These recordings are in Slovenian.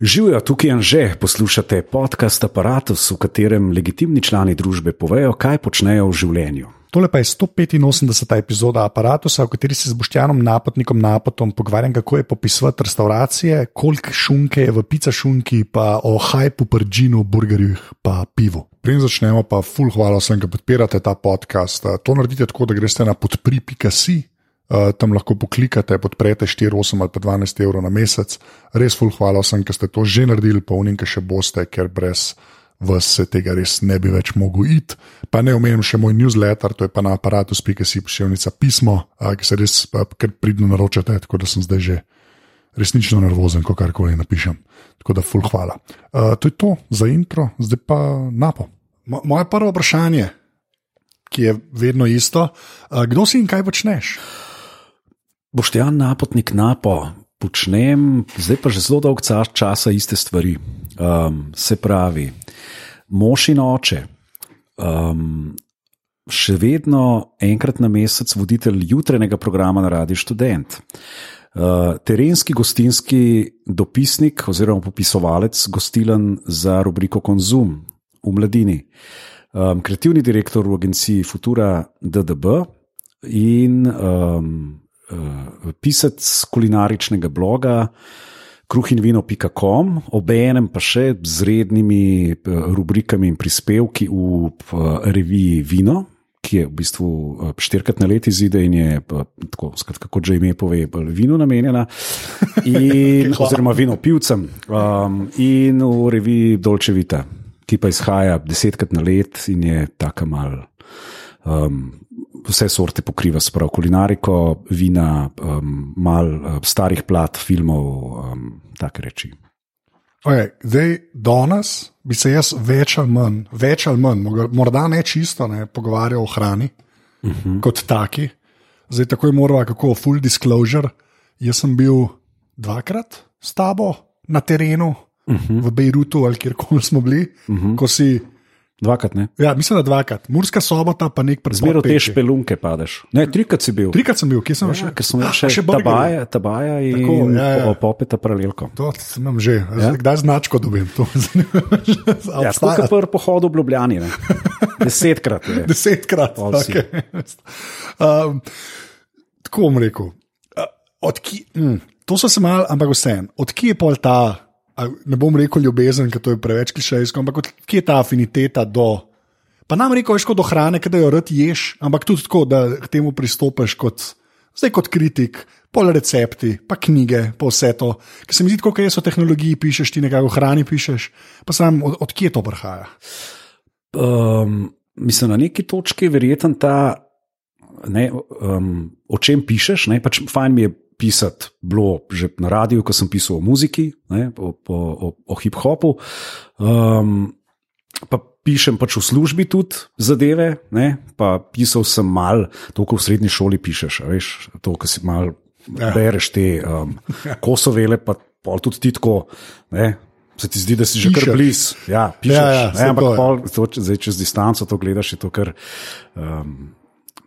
Živijo tukaj in že poslušate podcast Apparatus, v katerem legitimni člani družbe povejo, kaj počnejo v življenju. Tole pa je 185. epizoda aparata, v kateri se z Boštjanom Napotnikom Napotom pogovarjam, kako je popisovati restauracije, koliko šunke je v pica šunki, pa o hajpu, pržinu, burgerjih, pa pivu. Preden začnemo, pa full hvala vsem, ki podpirate ta podcast. To naredite tako, da greste na podpri.si. Uh, tam lahko poklikate, podprete 4, 8 ali pa 12 evrov na mesec. Res, ful, hvala vsem, ki ste to že naredili, pa unika še boste, ker brez vas se tega res ne bi več mogel iti. Pa ne omenjam še moj newsletter, to je pa na aparatu, spike si pošiljnica pismo, uh, ki se res uh, pridno naročate, tako da sem zdaj že resnično nervozen, ko karkoli napišem. Tako da, ful, hvala. Uh, to je to za intro, zdaj pa napo. Mo moje prvo vprašanje, ki je vedno isto, uh, kdo si in kaj počneš? Boštjan napotnik napo, počnem, zdaj pa že zelo dolg časa iste stvari. Um, se pravi, mož in oče, um, še vedno enkrat na mesec voditelj jutranjega programa na Radiu Student. Uh, terenski gostinski dopisnik oziroma popisovalec gostilen za rubriko Konzum v mladini, um, kreativni direktor v agenciji Futura DDB in um, pisec kulinaričnega bloga kruhinvino.com, obenem pa še z rednimi uh, rubrikami in prispevki v uh, reviji Vino. Ki je v bistvu štirikrat na leto izide in je, tako, skratka, kot že ime pove, vino namenjena, in, oziroma vino pivcem, um, in v reviji Dolčevita, ki pa izhaja desetkrat na let in je tako mal. Um, vse sorte pokriva, sprav kulinariko, vina, um, mal uh, starih plat, filmov, um, tako reči. Okay, zdaj, danes bi se jaz več ali manj, več ali manj, morda ne čisto, ne, pogovarjal o hrani uh mhm. -huh. kot taki. Zdaj, tako je moralo, kako full disclosure. Jaz sem bil dvakrat s tabo na terenu, uh mhm. -huh. v Bejrutu ali kjerkoli smo bili, uh Mhm. -huh. ko si Dvakrat ne. Ja, mislim, da dvakrat. Murska sobota, pa nek predmet. Zmerno te špelunke padeš. Ne, trikrat si bil. Trikrat sem bil, kje sem ja, še? Ker sem ah, še, še tabaja, tabaja in Tako, ja, ja. popeta paralelko. To sem že. Ja? Kdaj značko dobim? ja, Skoro kot prvi pohod v Ljubljani. Ne? Desetkrat. Je. Desetkrat. Okay. um, tako bom rekel. Uh, ki, mm, to so se mal, ampak vseeno. Odkje je pol ta? Ne bom rekel ljubezen, ker to je preveč klišejsko, ampak kje je ta afiniteta do. Pa nam reko, veš, kot do hrane, da jo rad ješ, ampak tudi tako, da k temu pristopiš kot, zdaj kot kritik, pol recepti, pa knjige, pa vse to. Ker se mi zdi, kot je so tehnologiji, pišeš ti nekaj o hrani, pišeš, pa sam od, od kje to prihaja. Um, mislim, na neki točki je verjeten ta, ne, um, o čem pišeš. Ne, pač fajn mi je pisati, bilo že na radiju, ko sem pisal o muziki, ne, o, o, o, o hip-hopu. Um, pa pišem pač v službi tudi zadeve, ne, pa pisal sem mal, to, ko v srednji šoli pišeš, veš, to, ko si mal ja. bereš te um, kosovele, pa pol tudi ti tako. Ne, Se ti zdi, da si že kar blizu? Ja, pišeš. Ja, ja, ne, ampak pol, to, zdaj, čez distanco to gledaš, je to kar. Um,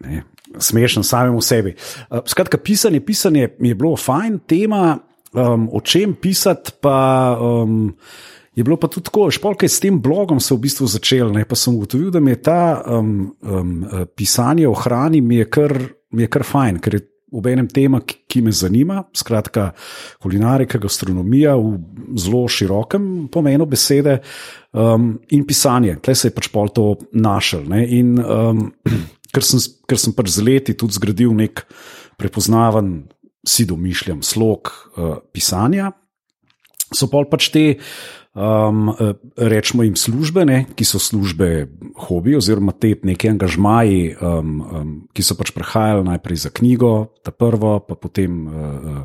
ne, smešen samemu sebi. Uh, skratka, pisanje, pisanje mi je bilo fajn, tema, um, o čem pisati, pa um, je bilo pa tudi tako, špolk je s tem blogom se v bistvu začel, ne, pa sem ugotovil, da mi je ta um, um, pisanje o hrani mi je, kar, mi je kar fajn, ker je v enem tema, ki, ki me zanima, skratka, kulinarika, gastronomija v zelo širokem pomenu besede um, in pisanje, tle se je pač pol to našel. Ne, in, um, ker sem, ker sem pač z leti tudi zgradil nek prepoznaven, si domišljam, slog uh, pisanja. So pa pač te, um, rečemo jim, službe, ne, ki so službe hobi, oziroma te neki angažmaji, um, um, ki so pač prehajali najprej za knjigo, ta prvo, pa potem uh,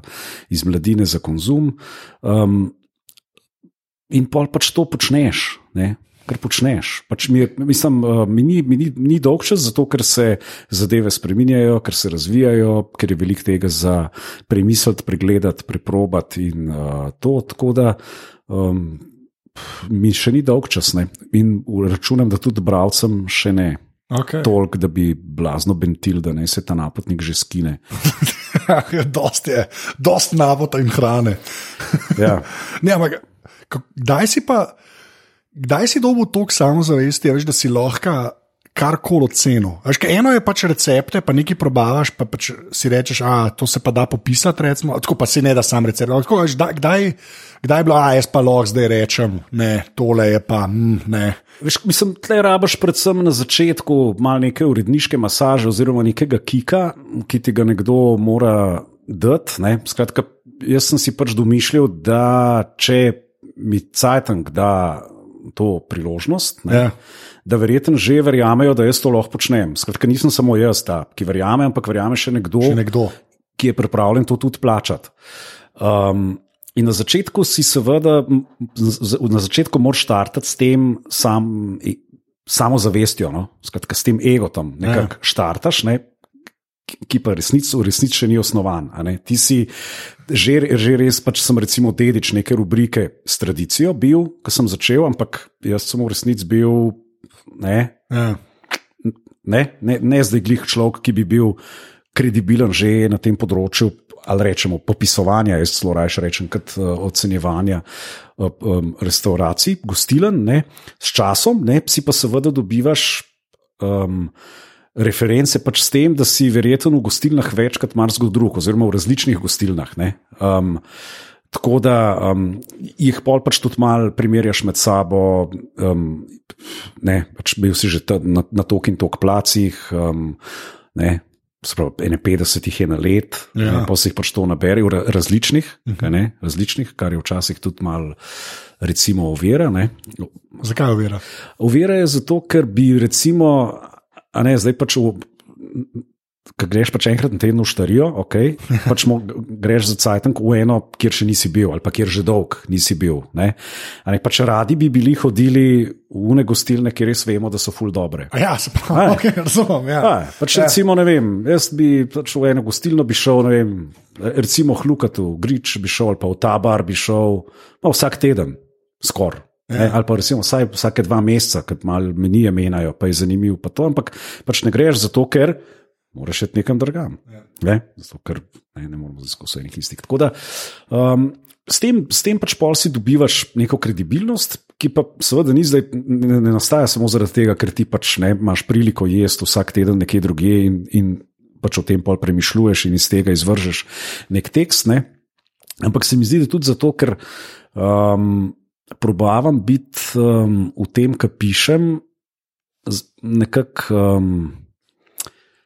iz mladine za konzum. Um, in pa pač to počneš. Ne kar počneš. Pač mi, mislim, uh, mi, ni, mi ni, ni dolg čas, zato ker se zadeve spremenjajo, ker se razvijajo, ker je veliko tega za premisliti, pregledati, preprobati in uh, to. Tako da um, mi še ni dolg čas ne? in računam, da tudi bralcem še ne. Okay. Tolk, da bi blazno bentil, da ne se ta napotnik že skine. dost je, dost napota in hrane. ja. ne, ampak, Ka- Kdaj si pa, kdaj si dobil toliko samozavesti, veš, da si lahko karkoli ocenil? Veš, eno je pač recepte, pa nekaj probavaš, pa pač si rečeš, a to se pa da popisati, recimo, tako pa si ne da sam recept. Tako, veš, da, kdaj, kdaj je bilo, a jaz pa lahko zdaj rečem, ne, tole je pa, mm, ne. Veš, mislim, tle rabaš predvsem na začetku malo neke uredniške masaže oziroma nekega kika, ki ti ga nekdo mora dati. Ne? Skratka, jaz sem si pač domišljal, da če mi cajtank da to priložnost, ne, Ja. da verjetno že verjamejo, da jaz to lahko počnem. Skratka, nisem samo jaz, ta, ki verjame, ampak verjame še nekdo, Še nekdo. ki je pripravljen to tudi plačati. Um, in na začetku si seveda, na začetku moraš startati s tem sam, i- samozavestjo, no? Skratka, s tem egotom, nekako štartaš. Ne? ki- pa resnic, v resnici še ni osnovan. Ti si že, že res, pač sem recimo dedič neke rubrike s tradicijo bil, ko sem začel, ampak jaz sem v resnici bil ne, Ja. ne, ne, ne zdaj glih človek, ki bi bil kredibilen že na tem področju, ali rečemo popisovanja, jaz celo raje rečem, kot uh, ocenjevanja uh, um, restauracij, gostilen. Ne. S časom ne, si pa seveda dobivaš. Um, Reference pač s tem, da si verjetno v gostilnah večkrat marsikdo drug, oziroma v različnih gostilnah. ne. Um, tako da um, jih pol pač tudi malo primerjaš med sabo. Um, ne, pač bil si že ta, na, na tok in tok placih, um, ne, sprav, 51 jih je na let, Ja. pa se jih pač to nabere, v ra- različnih, uh -huh. ne, različnih, kar je včasih tudi malo, recimo, ovira. Ne. Zakaj je uvira? Ovira je zato, ker bi recimo, a ne zdaj pač v. Ko greš pač enkrat na teden v štarijo, okay, pač mo, greš za cajtank v eno, kjer še nisi bil, ali pa kjer že dolg nisi bil. Ne? A Ne, pač radi bi bili hodili v une gostilne, kjer res vemo, da so ful dobre. A ja, se pravi, okay, razumem. Ja. A, pač recimo, ne vem, jaz bi pač v eno gostilno bi šel, ne vem, recimo Hlukatu, Grič bi šel, ali pa v ta bar bi šel, no, vsak teden, skoraj. Ja. Ali pa recimo vsaj vsake dva meseca, ki malo menije menjajo, pa je zanimivo. Pa to, ampak pač ne greš zato, ker moraš iti nekam drugam. Ja. Ne? Zato, ker ne, ne moramo skozi enih istih. Tako da um, s, tem, s tem pač pol si dobivaš neko kredibilnost, ki pa seveda ni zdaj, ne, ne nastaja samo zaradi tega, ker ti pač ne imaš priliko jesti vsak teden nekje drugje in, in pač o tem pol premišljuješ in iz tega izvržeš nek tekst. Ne? Ampak se mi zdi, da tudi zato, ker um, probavam biti um, v tem, kar pišem, nekako um,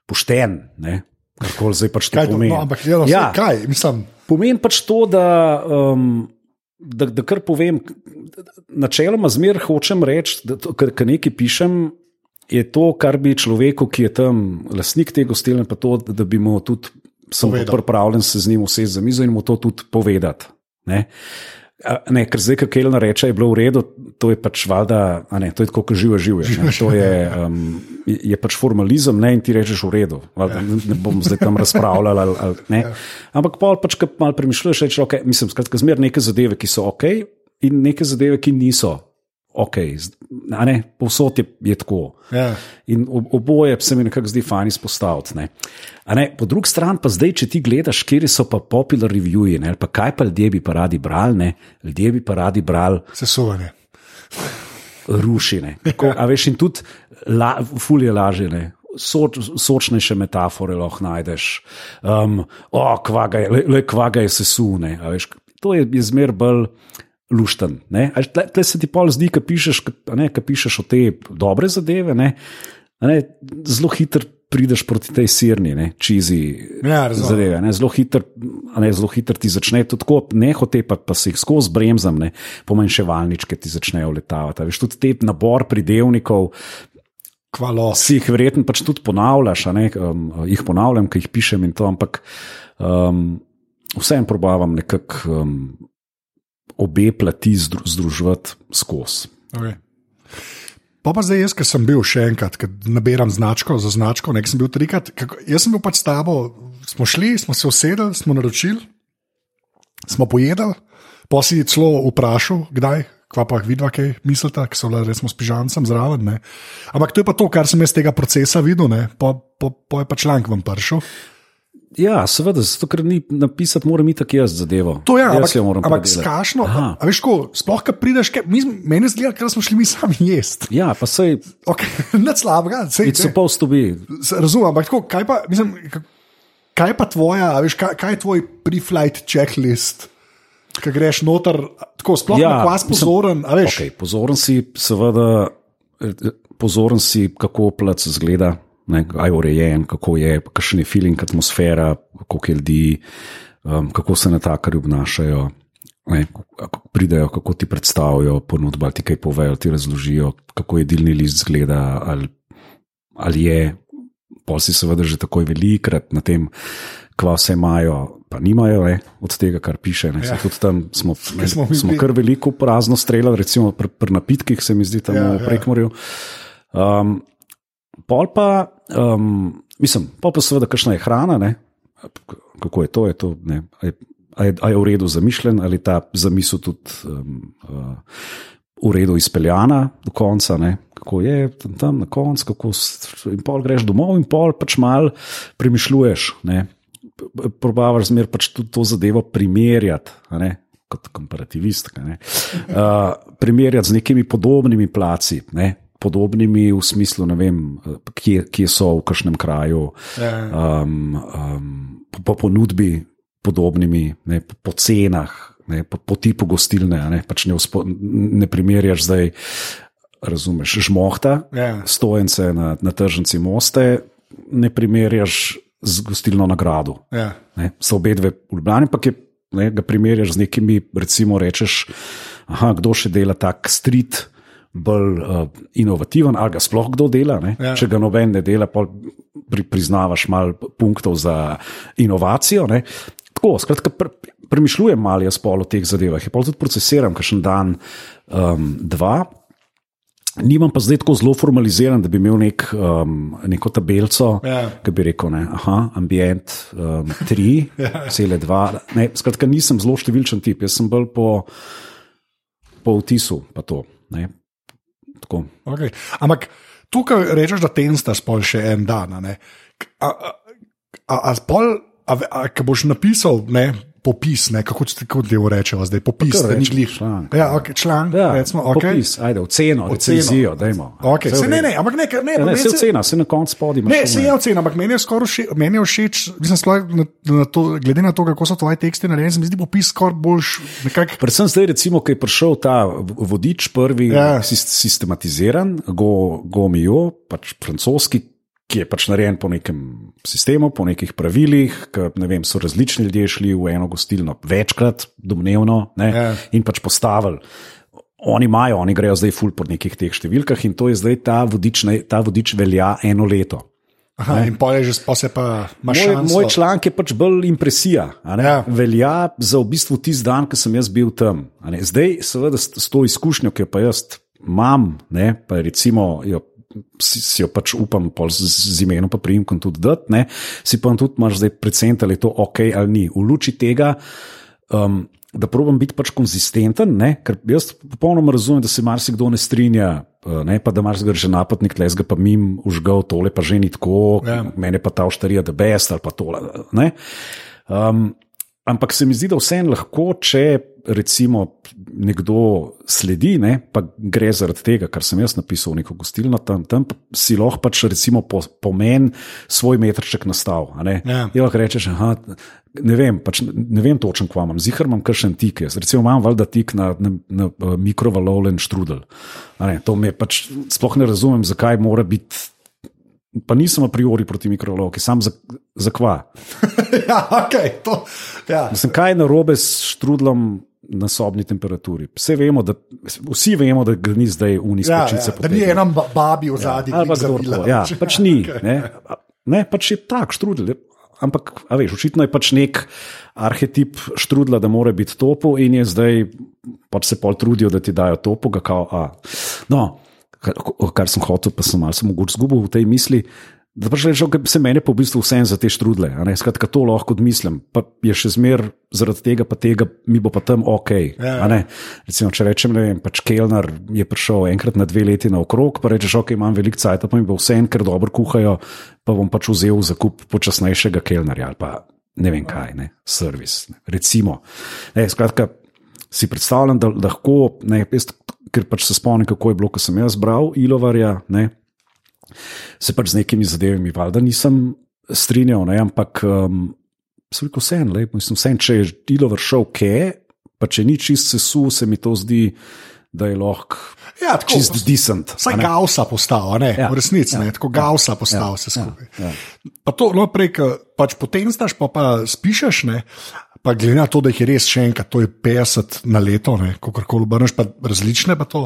pošten. Ne? Karkoli zdaj pač to Kaj pomeni. no, ampak ja, Ja. kaj, mislim, Pomeni pač to, da, um, da, da kar povem, načeloma zmer hočem reči, da kar nekaj pišem. Je to, kar bi človeku, ki je tam lastnik te gostilne, pa to, da bi mu tudi sem Povedal. pripravljen se z njim usesti za mizo in mu to tudi povedati. Ne? A, Ne, ker zdaj, kaj Kelner reče, je bilo v redu, to je pač valjda, ne, to je tako, kot živo ne. To je, um, je pač formalizem, ne, in ti rečeš v redu. Valjda, ne, ne bom zdaj tam razpravljal. Ali, ali, ne. Ampak pol pač, ko malo premišljuješ, rečeš, okay, mislim, skratka, zmer neke zadeve, ki so ok, in neke zadeve, ki niso ok. Ne, povsod je, je tako. Ja. In ob- oboje se mi nekako zdi fajn izpostaviti. Ne. Ne, po drugi strani pa zdaj, če ti gledaš, kje so pa popular reviews, ali pa kaj pa ljudje bi pa radi brali, ne, ljudje bi pa radi brali sesuvanje. rušine. Tako, a veš, in tudi la, fulje lažje. Ne. Soč, sočnejše metafore lahko najdeš. Um, o, kvaga je, le, le kvaga je sesune. To je, je zmer bolj lušten. Tle, tle se ti pol zdi, ki pišeš, ka- ne, ka pišeš o te dobre zadeve, ne, ne, zelo hitro prideš proti tej sirni, ne, čizi Ja, razumem. zadeve. Ne, zelo hitro hitro ti začne to tako, ne hote pa, pa se jih skozi bremzam, ne, pomanjševalničke ti začnejo letavati. Veš, tudi te nabor pridevnikov, Kvalo. si jih verjetno pač tudi ponavljaš, ne, um, jih ponavljam, ki jih pišem in to, ampak um, vseeno probavam nekako um, obe plati zdru, združevati skozi. Okay. Pa pa zdaj jaz, ki sem bil še enkrat, ki nabiram značko za značko, nek sem bil trikrat. Kako, jaz sem bil pač s tabo, smo šli, smo se usedeli, smo naročili, smo pojedli, pa si celo vprašal, kdaj, kva pa vidva, kaj mislite, ki so bile resmo s pižancem zraven. Ne. Ampak to je pa to, kar sem jaz tega procesa videl, ne. po, po, po je pa članek vam prišel. Ja, seveda, zato ker ni napisati, moram iti tako jaz zadevo. To je, jaz ampak, ampak skašno. Aha. A veš, ko sploh, ko prideš, ke, mi, meni zgleda, ker smo šli mi sami jesti. Ja, pa sej, Okay, Nič slabega, sej, it's supposed to be. Razumem, ampak tako, kaj pa, mislim, kaj pa tvoja, veš, kaj, kaj je tvoj pre-flight checklist, ki greš noter, tako sploh ja, Ja, na mislim, pozoren, a veš. Okay, pozoren si, seveda, eh, pozoren si, kako plac zgleda, ne, kaj je urejen, kako je, kakšen je feeling, atmosfera, koliko je ljudi, um, kako se natakarji obnašajo. Ne, kako pridejo, kako ti predstavijo ponudbo, ali ti kaj povejo, ti razložijo, kako jedilni list zgleda, ali, ali je. Pol si seveda že takoj velikrat na tem, kva vse imajo, pa nimajo ne, od tega, kar piše. Ne, Ja. ja. Tudi tam smo, ne, smo smo, kar veliko prazno streljali, recimo pri, pri napitkih, se mi zdi tam Ja, ja, ja. v Prekmorju. Um, pol pa, um, mislim, pol pa seveda, kakšna je hrana, ne, kako je to, je to ne, a je, a je, a je v redu zamišljen, ali ta zamisel tudi um, uh, v redu izpeljana do konca, ne, kako je tam, tam na koncu, kako in pol greš domov in pol pač mal premišljuješ. Ne. Probavaš zmer pač tudi to zadevo primerjati. Kot komparativist, uh, primerjati z nekimi podobnimi placi, ne, podobnimi v smislu, ne vem, kje, kje so v kakšnem kraju, Ja. um, um, po, po ponudbi, podobnimi, ne, po, po cenah, ne, po, po tipu gostilne. a Ne, pač ne, uspo, ne primerjaš zdaj, razumeš, žmohta, Ja. stojence na, na tržnici Moste, ne primerjaš z gostilno nagrado. Ja. Ne, so obe dve v Ljubljani, pa je, ne, ga primerjaš z nekimi, recimo, rečeš, aha, kdo še dela tak street. Bolj uh, inovativen, ali ga sploh kdo dela. Ja. Ja. Če ga noben ne dela, pa pri, priznavaš malo punktov za inovacijo. Ne. Tako, skratka, pre, premišljujem malo jaz pol o teh zadevah. Je pa tudi procesiram, kakšen dan, um, dva. Nimam pa zdaj tako zelo formaliziran, da bi imel nek, um, neko tabelico, Ja. ki bi rekel, ne, aha, ambient, um, tri, Ja. cele dva. Ne, skratka, nisem zelo številčen tip, jaz sem bolj po, po vtisu, to. Ne, tako. Okay. Ampak tukaj rečeš, da tenstaš pol še en dan. a. A, a, a, spol, a, a, a boš napisal ne, popis, ne, kako ti kako levo rečemo zdaj, popis, kar da ni članek. Ja, okay, članek, Ja, recimo, okay. popis, ajde, oceno, recenzijo, dajmo. Okay. Se, ne, ne, ampak ne, ne, pa ne, meni se ocena, se na koncu spodi. Ne, se je ocena, ampak meni je skoraj všeč, meni je všeč mislim, sploh na, na to, glede na to, kako so tvoji teksti narejeni, se mi zdi popis skoraj boljš. Nekak, Predvsem zdaj, recimo, ko je prišel ta vodič, prvi Ja. sistematiziran, Go, Gomijo, pač francoski, ki je pač narejen po nekem sistemu, po nekih pravilih, ki ne vem, so različni ljudje šli v eno gostilno večkrat, domnevno, ne, Ja. in pač postavili. Oni imajo, oni grejo zdaj ful po nekih teh številkah, in to je zdaj ta vodič, ne, ta vodič velja eno leto. aha, in pol je že, pa se pa imaš Moj, moj članek je pač bolj impresija. ne. Ja. Velja za v bistvu tisti dan, ko sem jaz bil tam. ne. Zdaj, seveda, s to izkušnjo, ki jo pa jaz imam, ne, pa recimo jo, si, si jo pač upam pol z, z imenom, pa primkom tudi dati, ne, si pa tudi imaš zdaj predvsem, ali je to ok ali ni. V luči tega. Um, Da probam biti pač konzistenten, ne? ker jaz popolnoma razumem, da se marsikdo ne strinja, eh, ne? pa da zdaj že napadnik, tleh ga pa mim užgal, tole pa že ni tako, Ja. ja. mene pa ta oštarija, da best ali pa tole. ne. Um, ampak se mi zdi, da vseeno lahko, če recimo nekdo sledi, ne, pa gre zaradi tega, kar sem jaz napisal neko gostilno, tam, tam si lahko pač recimo po, pomen svoj metrček nastav. Ja. Je lahko rečeš, aha, ne vem, pač ne vem točno, kva imam, zihar imam kakšen tik. Jaz recimo imam valjda tik na, na, na uh, mikrovalovlen štrudel. Ne, to me pač sploh ne razumem, zakaj mora biti. Pa nisem a priori proti mikrovalovki, sam za, za kva. ja, okay, to, ja. Mislim, kaj je narobe s štrudlom na sobni temperaturi? Vse vemo, da, vsi vemo, da ga ni zdaj Ja, uniskačice. ja, da ni ena ba- babi v zadnji, Ali pa kdo tako. Ja, pač ni. Ne, ne pač je tak štrudel. Ampak, a veš, očitno je pač nek arhetip štrudla, da mora biti topo, in je zdaj pač se pol trudijo, da ti dajo topo. Ga kao, a. no, kar, kar sem hotel, pa sem malce mogoče zgubil v tej misli. Da pač rečem, da se meni pa v bistvu vse za te štrudle. Skratka, to lahko odmislim. Pa je še zmer zaradi tega, pa tega, mi bo pa tam ok. Ja, a ne. Recimo, če rečem, ne vem, pač Kelner je prišel enkrat na dve leti naokrog, pa rečeš, ok, imam veliko cajt, pa mi bo vse en, ker dobro kuhajo, pa bom pač vzel zakup počasnejšega Kelnerja ali pa ne vem kaj, ne, servis. Ne. Recimo. Ne, skratka, si predstavljam, da lahko, ne, jaz, ker pač se spomnim, kako je bilo, ko sem jaz bral Ilovarja. Ne, se pač z nekimi zadevami, valjda nisem strinjal, ne, ampak um, sem rekel, vse en, mislim, vse en, če je Dilo vršil kje, pa če ni čist sesu, se mi to zdi, da je lahko Ja, tako, čist decent. Vsaj a ne. Gausa postal, ne, Ja, v resnici, ja, ne, tako Gausa postal vse skupaj. Ja, Pa to, no, prej, pač potem znaš, pa, pa spišeš, ne, pa glede na to, da jih je res še enkrat, to je 50 na leto, kako koli obrneš, pa različne pa to.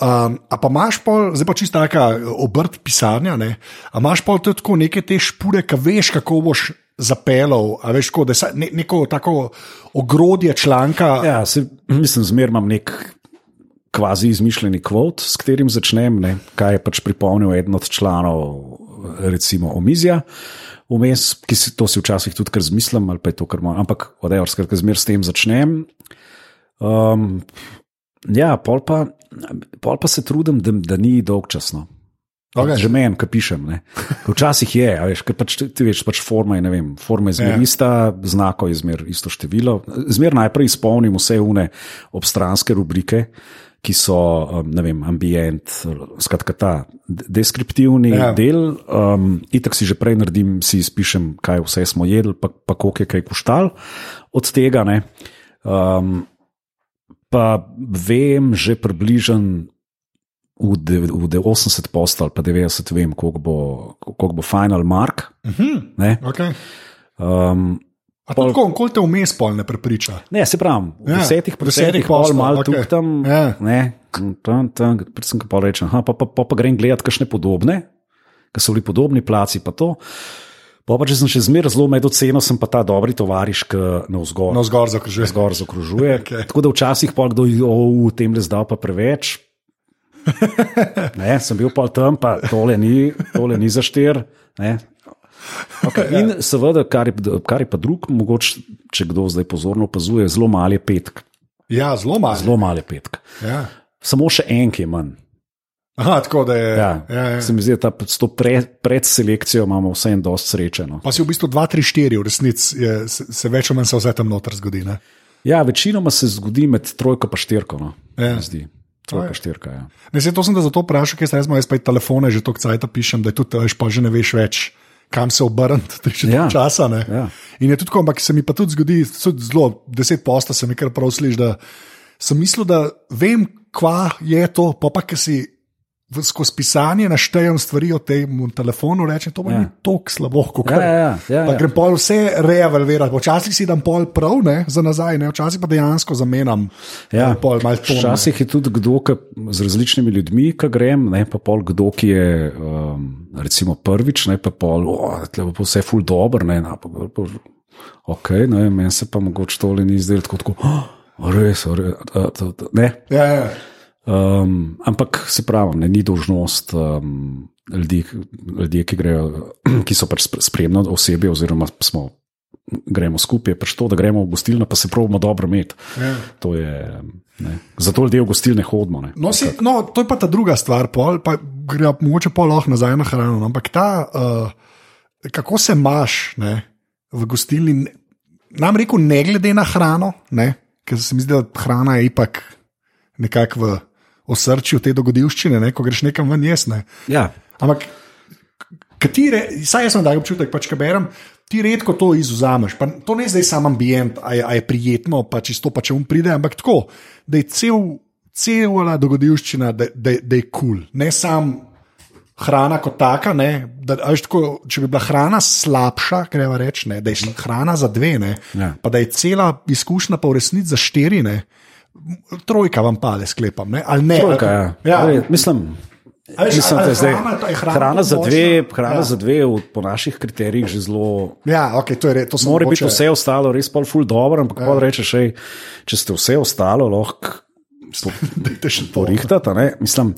Um, a pa imaš pol, zdaj pa čisto taka obrt pisanja, ne, a imaš pol tudi tako neke te špure, ki veš, kako boš. Zapeljal, a veš, ko, da je ne, neko tako ogrodje članka. Ja, se, mislim, zmer imam nek kvazi izmišljeni kvot, s katerim začnem, ne, kaj je pač pripomnil eden od članov, recimo omizja. Vmes, ki si to si včasih tudi kar zmislim, ali pa je to kar malo, ampak odejor, skratka, zmer s tem začnem. Um, ja, pol pa, pol pa se trudim, da, da ni dolgčasno. Okay. Že meni, ki pišem. Ne. Včasih je, a veš, ker pač, ti veš, pač forma je, ne vem, forma je zmer Ja. ista, znako je zmer isto število. Zmer najprej izpolnim vse une obstranske rubrike, ki so, um, ne vem, ambient, skratka ta de- deskriptivni Ja. del. Um, itak si že prej naredim, si izpišem, kaj vse smo jedli, pa, pa koliko je kaj koštal od tega. Ne. Um, pa vem že približno v, de, v de 80 posto ali pa 90, vem, koliko bo, koliko bo final mark. Mhm, Ne, okay. um, A to tako, koliko te vmes pol ne prepriča? ne se pravi, v Ja, desetih procentih pol malo okay. tukaj tam. Ja. Ne, tam, tam, predvsem, ko pa rečem, aha, pa, pa, pa, pa grem gledat kakšne podobne, ki so bili podobni placi, pa to. Pa, pa če sem še zmeraj zelo med oceno, sem pa ta dobri tovariš, ki na vzgor. No, zgor zakrižuje. zgor zaokrožuje. Okej. okay. Tako da včasih pa kdo je v tem le zdal pa preveč. Ne, sem bil pa tam, pa tole ni, tole ni za štir. ne. Okay. In seveda, kar je, kar je pa drug, mogoče, če kdo zdaj pozorno opazuje, zelo mal je petk. Ja, zelo malo. Zelo mal je petk. Ja. Samo še en, ki je manj. Aha, tako da je. Ja, ja, ja. Se mi zdi, da s to pre, predselekcijo imamo vse en dost srečeno. Pa si v bistvu 2, 3, 4, v resnici se, se več ali manj se vse tam noter zgodi. Ne? Ja, večinoma se zgodi med trojko in štirko. No, Ja. zdi. Trojka, štirka. Ja. Ne, saj to sem te zato vprašal, ker sem jaz pa telefone že toliko cajt pišem, da tudi, veš, pa že ne veš več. Kam se obrniti, tri četrt Ja. časa. ne. Ja. In je tudi tako, ampak se mi pa tudi zgodi, tudi zelo, deset posta se mi kar prav sliši, da sem mislil, da vem, kva je to, pa pa, ki si skozi pisanje naštejem stvari o tem telefonu, rečem, to ja. Ja. ni tako slabo, kot Ja, ja, ja, ja, Pa ja. grem pol vse reavalvirati, včasih si dam pol prav, ne, za nazaj, ne, včasih pa dejansko zamenjam. Ja, eh, pol ton. Včasih je tudi kdo, ki z različnimi ljudmi, ki grem, ne, pa pol kdo, ki je um, recimo prvič, ne pa pol, da bo vse ful dobro, ne, na, pa, pa, ok, ne, meni se pa mogoče tole ni zdelo tako, tako oh, res, res, to, ne. Ja, ja. Um, ampak se pravi, ne, ni dožnost um, ljudi, ljudje, ki, grejo, ki so pač spre- spremno osebje, oziroma smo, gremo skupaj, pač to, da gremo v gostilno, pa se pravimo dobro imeti. Ja. To je, ne. Zato ljudje v gostilne hodimo. Ne. No, si, no, to je pa ta druga stvar, pol, pa gre mogoče pa lahko nazaj na hrano. no, Ampak ta, uh, kako se imaš ne, v gostilni, nam rekel, ne glede na hrano, ne, ker se mi zdi, da hrana je ipak nekako v osrčju te dogodivščine, ne, ko greš nekam ven jesne. Ja, Ampak, kateri, saj jaz sem tak občutek, pač, kaj berem. Ti redko to izuzameš. Pa to ne zdaj sam ambient, a je, a je prijetno, pa čisto pa če um pride, ampak tako, da je cel, cela dogodivščina, da, da, da je kul. Cool. Ne sam hrana kot taka, ne, da, tako, če bi bila hrana slabša, greva reči, ne, da je hrana za dve, ne, Ja. pa da je cela izkušnja pa v resnici za štiri. Ne, Trojka vam pade, sklepam. Ne? Ali ne? trojka, ja. ja. Ej, Mislim, veš, mislim, ali je zdaj hrana- hrana hrana za dve, hrana Ja. za dve v, po naših kriterijih že zelo. Ja, okay, to je to Mora mogoče- biti vse ostalo res pol ful dobro, ampak ja. rečeš, ej, če ste vse ostalo, lahko po- ne. Mislim,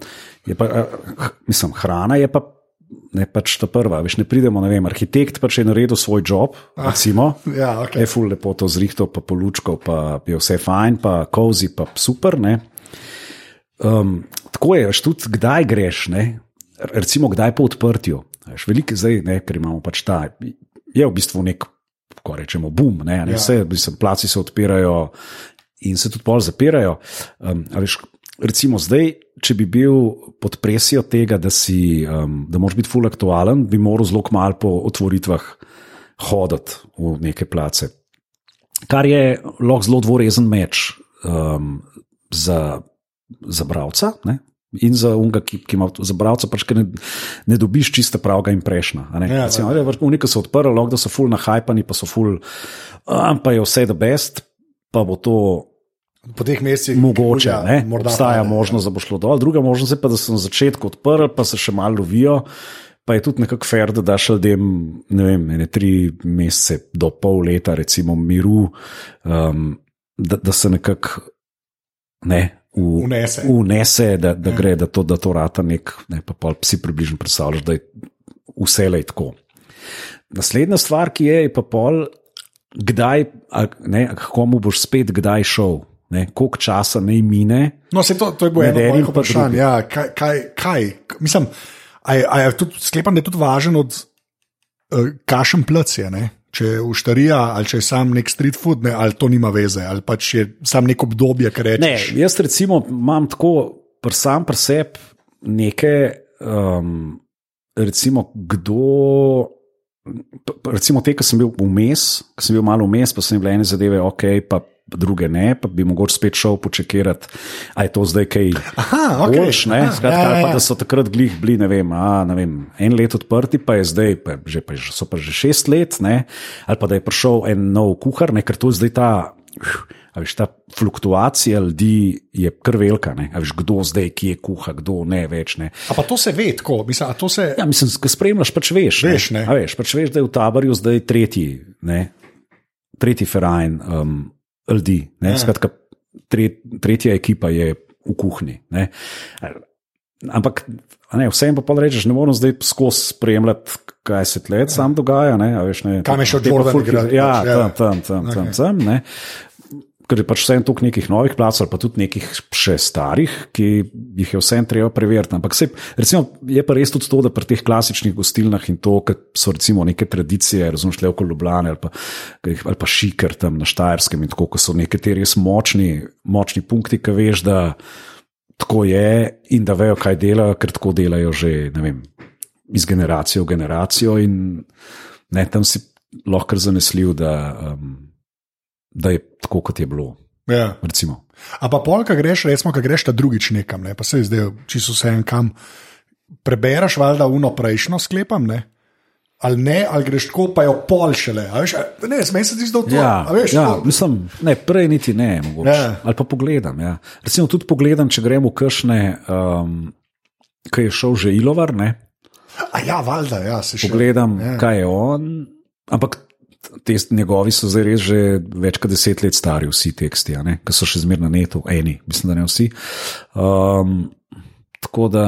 je pa, eh, mislim, hrana je pa ne pač ta prva. Veš, ne pridemo, ne vem, arhitekt pač je naredil svoj job, recimo, Ja, okay. je ful lepo to zrihtal, pa polučkal, pa je vse fajn, pa kozi, pa super. Ne. Um, tako je, veš, tudi kdaj greš, ne? recimo kdaj po odprtju. Veš, veliko zdaj, ne, ker imamo pač ta, je v bistvu nek, ko rečemo, boom, ne, ne Ja. vse, mislim, placi se odpirajo in se tudi pol zapirajo. Um, veš, recimo zdaj, če bi bil pod presijo tega, da, si, um, da moraš biti full aktualen, bi moral zelo malo po otvoritvah hoditi v neke place. Kar je lahko zelo dvorezen meč um, za, za bralca. Ne? In za unga, ki, ki ima za bralca, pač ker ne, ne dobiš čiste pravega imprešna. Ja, Recimo, ja, Unika so odprli, lahko da so full nahajpani, pa so full, um, pa je vse the best, pa bo to Po teh mesecih mogoče. ja, ne, morda Obstaja pade, možnost, da bo šlo dol. Druga možnost je pa, da so na začetku odprli, pa se še malo lovijo. Pa je tudi nekako fair, da daš ljudem, ne vem, ne tri mesece do pol leta, recimo, miru, um, da, da se nekako ne, v, Vnese. unese, da, da gre, da to, da to rata nek, ne pa pol si približno predstavljaš, da je vse le tako. Naslednja stvar, ki je, je pa pol, kdaj, a, ne, a komu boš spet kdaj šel, ne, koliko časa naj mine. No, se to, to je bilo eno enim mojih vprašanj. Ja, kaj, kaj, kaj? Mislim, a je, a je tudi, sklepam, da je tudi važen od uh, kašem plc je. Ne? Če je uštarija ali če je sam nek street food, ne, ali to nima veze, ali pač je sam neko obdobje, Ne, rečeš. jaz recimo imam tako, pr sam pri sebi neke, um, recimo, kdo. Recimo te, ki sem bil vmes, ki sem bil malo vmes, pa sem bile ene zadeve, ok, pa druge ne, pa bi mogoče spet šel počekirati, a je to zdaj kaj. Boljš, ne, Aha, skratka, ja, ali ja, pa ja. da so takrat glih bili, ne vem, a, ne vem, en let odprti, pa je zdaj, pa že, pa so pa že šest let, ne, ali pa da je prišel en nov kuhar, ne, ker to je zdaj ta. A veš, ta fluktuacija ljudi je kar velika. ne. A Veš, kdo zdaj, ki je kuha, kdo ne več. Ne. A pa to se ve, tako. Mislim, se, Ja, mislim, ko spremljaš, pač veš. Veš, ne. A veš, pač veš, da je v taborju zdaj tretji, ne, tretji ferajn um, ljudi. Ja. Skratka, tre, tretja ekipa je v kuhinji. Ne. Ampak a ne, vsem pa rečeš, ne morem zdaj skozi spremljati, kaj se tle sam dogaja. Ne, veš, ne, Kam je šel Jordan Ja, pač, ja. tam, tam, tam, tam, Okej. tam. ne. Ker je pač vsem tukaj nekih novih placov, ali pa tudi nekih še starih, ki jih je vsem treba preveriti. Ampak se, recimo, je pa res tudi to, da pri teh klasičnih gostilnah in to, kar so recimo neke tradicije, razumete, le okoli Ljubljana ali pa, ali pa šiker tam na Štajerskem in tako, ko so nekateri res močni, močni punkti, ki veš, da tako je in da vejo, kaj delajo, ker tako delajo že ne vem, iz generacije v generacijo. In ne, tam si lahko zanesljiv, da, um, da je tako, kot je bilo. ja. Recimo. A pa pol, ko greš, recimo, ko greš ta drugič nekam, ne, pa se zdaj čisto vse en kam. Prebereš valjda uno prejšnjo, sklepam, ne? Ali ne, ali greš tako, pa jo pol šele. Veš, ne, smej se ti zdaj to. Ja, veš, ja, to- mislim, ne, prej niti ne, mogoče. Ja. Ali pa pogledam. Ja. Recimo tudi pogledam, če gremo v kršne, um, ki je šel že Ilovar, ne, A ja, valjda, ja, se še. pogledam, ja. kaj je on. Ampak te njegovi so zdaj res že več kot deset let stari, vsi teksti, ki so še zmerno na netu, eni, mislim, da ne vsi. Um, tako da,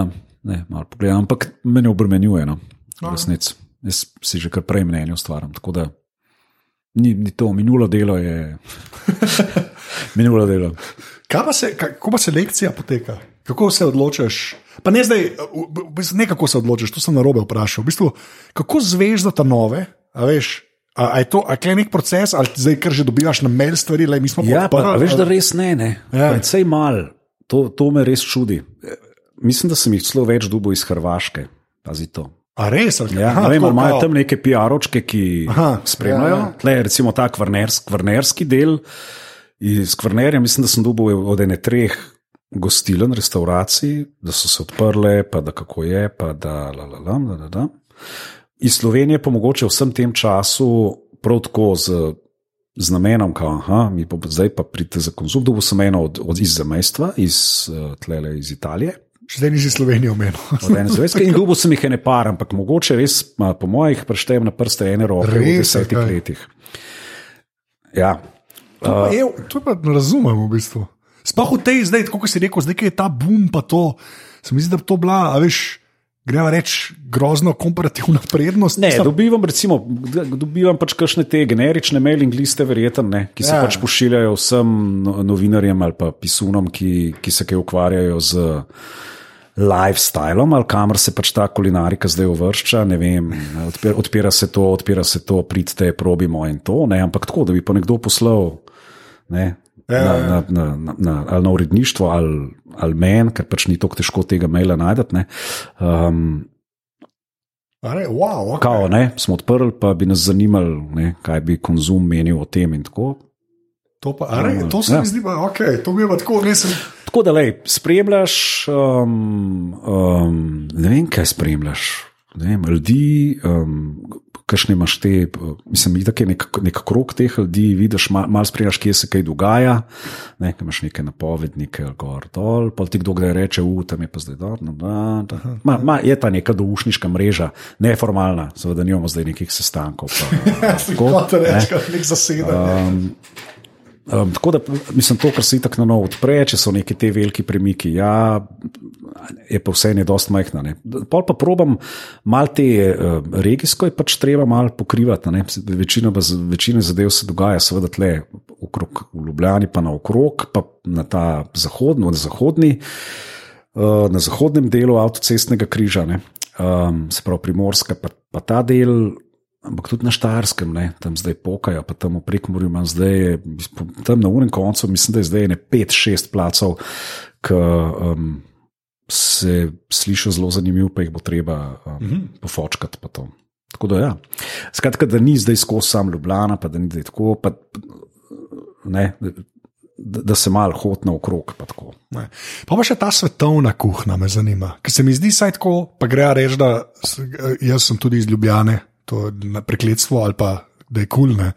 ne, malo pogledam, ampak me ne obremenjuje, no, resnic. Jaz si že kar prej mnenje ustvarjam. Tako da ni, ni to, minulo delo je. minulo delo. Kaj pa se, kako pa selekcija poteka? Kako se odločiš? Pa ne zdaj, ne kako se odločiš, to sem na robe vprašal. V bistvu, kako zveš do ta nove, a veš? A, a je to a je nek proces, ali zdaj, ker že dobivaš na mail stvari, le mi smo Ja, pa, podprli, a veš, da res ne, ne. Ja. Predvsej mal, to, to me res čudi. Mislim, da sem jih celo več dubo iz Hrvaške. Pazi to. A res? Ali, Ja, aha, ne vem, tako imajo tam neke PR-očke, ki Aha, spremljajo. ja, Ja. Tle, recimo ta kvarnerski, kvarnerski del iz Kvarnerja, mislim, da sem dobil od ene treh gostilen, restauracij, da so se odprle, pa da kako je, pa da la, la, la, la, la, la. Iz Slovenije pa mogoče vsem tem času prav tako z, z namenom, da mi pa zdaj pa pridete za konzum, dobil sem eno od, od iz zamejstva, iz, eh, tlele, iz Italije. Še zdaj nisi Slovenijo omenil. Od ene zvezde in dubo sem jih ene par, ampak mogoče res, po mojih, preštejem na prste ene roke v desetih okej. letih. Ja, To, pa je, to pa ne razumem v bistvu. Sploh v tej zdaj, kot si rekel, zdaj je ta boom, pa to. Se mi zdi, da bi to bila, veš, gremo reči, grozno komparativna prednost. Ne, dobivam, recimo, dobivam pač kakšne te generične mailing liste, verjetno, ne, ki se Ja. ja. pač pošiljajo vsem no- novinarjem ali pa pisunom, ki, ki se kaj ukvarjajo z lifestylom ali kamor se pač ta kulinarika zdaj uvršča. ne Vem, odpira, odpira se to, odpira se to, pridite, probimo in to. Ne, ampak tako, da bi pa nekdo poslal. Ne, Ja, Na, ja. na, na, na, na, ali na uredništvo, ali, ali meni, ker pač ni tako težko tega maila najti. ne. Um, ne, wow, okay. Kao, ne, smo odprli, pa bi nas zanimalo, ne, kaj bi konzum menil o tem. in Tako, To, pa, a ne, to se Ja. mi zdi, pa, okay, to mi je pa tako, ne sem. tako da, lej, spremljaš, um, um, ne vem, kaj spremljaš. Ne vem, ljudi, um, kakšne imaš te, mislim, da je nek, nek krok teh ljudi, vidiš, malo mal spremljaš, kje se kaj dogaja. Ne, imaš neke napovednike, gor dol, pa ti kdo kdaj reče, u, tam je pa zdaj dol. No, da, da. Ma, ma, je ta neka doušniška mreža, neformalna, seveda nimamo zdaj nekih sestankov. Pa, tako, Kot rečeš, nek zasedanje. Um, tako da, mislim, to, kar se itak na novo odpre, če so neki te veliki premiki, ja, je pa vse ne dost majhna. Ne. Pol pa probam mal te uh, regijsko, je pač treba mal pokrivati. ne. Večina, večina zadev se dogaja, seveda, tle okrog v Ljubljani, pa naokrog, pa na ta zahodno, na zahodni. Uh, na zahodnem delu avtocestnega križa, ne, um, se pravi Primorska, pa, pa ta del, ampak tudi na Štajerskem, ne, tam zdaj pokajo, pa tam v Prekmorju imam zdaj, tam na unem koncu, mislim, da je zdaj ne pet, šest placov, ki um, se slišijo zelo zanimivo, pa jih bo treba um, mm -hmm. pofočkati. pa. Tako da, ja. Skratka, da ni zdaj skozi sam Ljubljana, pa da ni zdaj tako. Pa, ne, da, da se malo hod naokrog. Pa tako. Ne. Pa pa še ta svetovna kuhna me zanima. Ker se mi zdi saj tako, pa gre reči, da jaz sem tudi iz Ljubljane, to na prekletstvo ali pa da je kulne.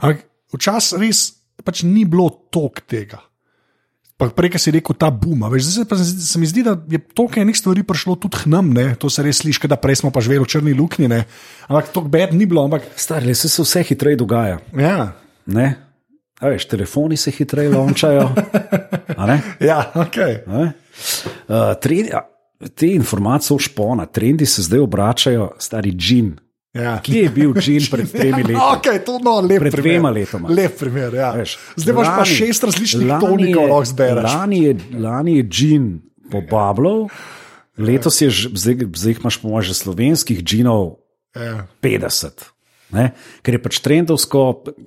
Ampak včasih res pač ni bilo tok tega. Pa prej, ki si rekel, ta boom. Veš, zdaj se, pa, se mi zdi, da je toliko enih stvari prišlo tudi k nam, ne? to se res sliši, da prej smo pa živeli v črni luknji. Ne? Ampak to bed ni bilo. Ampak, Stari, se, se vse hitreje dogaja. ja, Ne? A veš, telefoni se hitreje lončajo. ja, okay. A? Uh, trendi, te informacije o špona, trendi se zdaj obračajo, stari džin. Ja. Kje je bil džin pred tremi leti? Okay, to, no, lep Pred primer. dvema letoma. Lep primer, ja. Veš, Zdaj imaš pa šest različnih tonikov, lahko zbereš. Lani je, lani je džin pobabljal, letos je, zdaj, imaš po mojem že slovenskih džinov Ja. 50. Ne? Ker je pač trendovsko,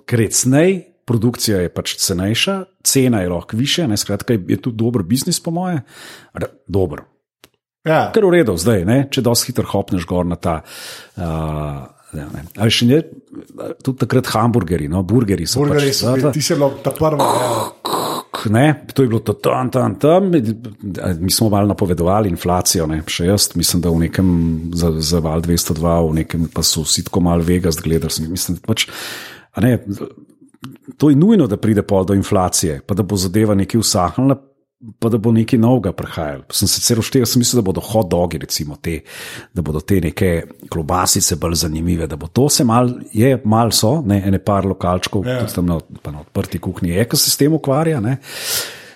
ker je cnej, produkcija je pač cenejša, cena je lahko više, ne? skratka je, je tudi dober biznis, po moje. Ra- Dober. Ja. Kar v redu zdaj, ne? če dosti hitro hopneš gor na ta. Uh, Ja, ne. Ali še ne, tudi takrat hamburgerji, no, burgerji so Burgerji pač, so bili, ti si bilo ta prva. Ja. ne, to je bilo to tam, tam, tam. Mi smo malo napovedovali inflacijo, ne, še jaz, mislim, da v nekem za, za val 202, v nekem pa so vsi tako malo Vegas gledali. Mislim, pač, a ne, to je nujno, da pride pol do inflacije, pa da bo zadeva nekaj usahnila. Pa da bo nekaj novega prihajalo. Sem se celo števil, sem mislil, da bodo hot dogi, recimo te, da bodo te neke klobasice bolj zanimive. Da bo to se mal, je mal so, ne, ene par lokalčkov, Ja. ja. tudi tam na, na odprti kuhinji, je, ki se s tem ukvarja. Ne.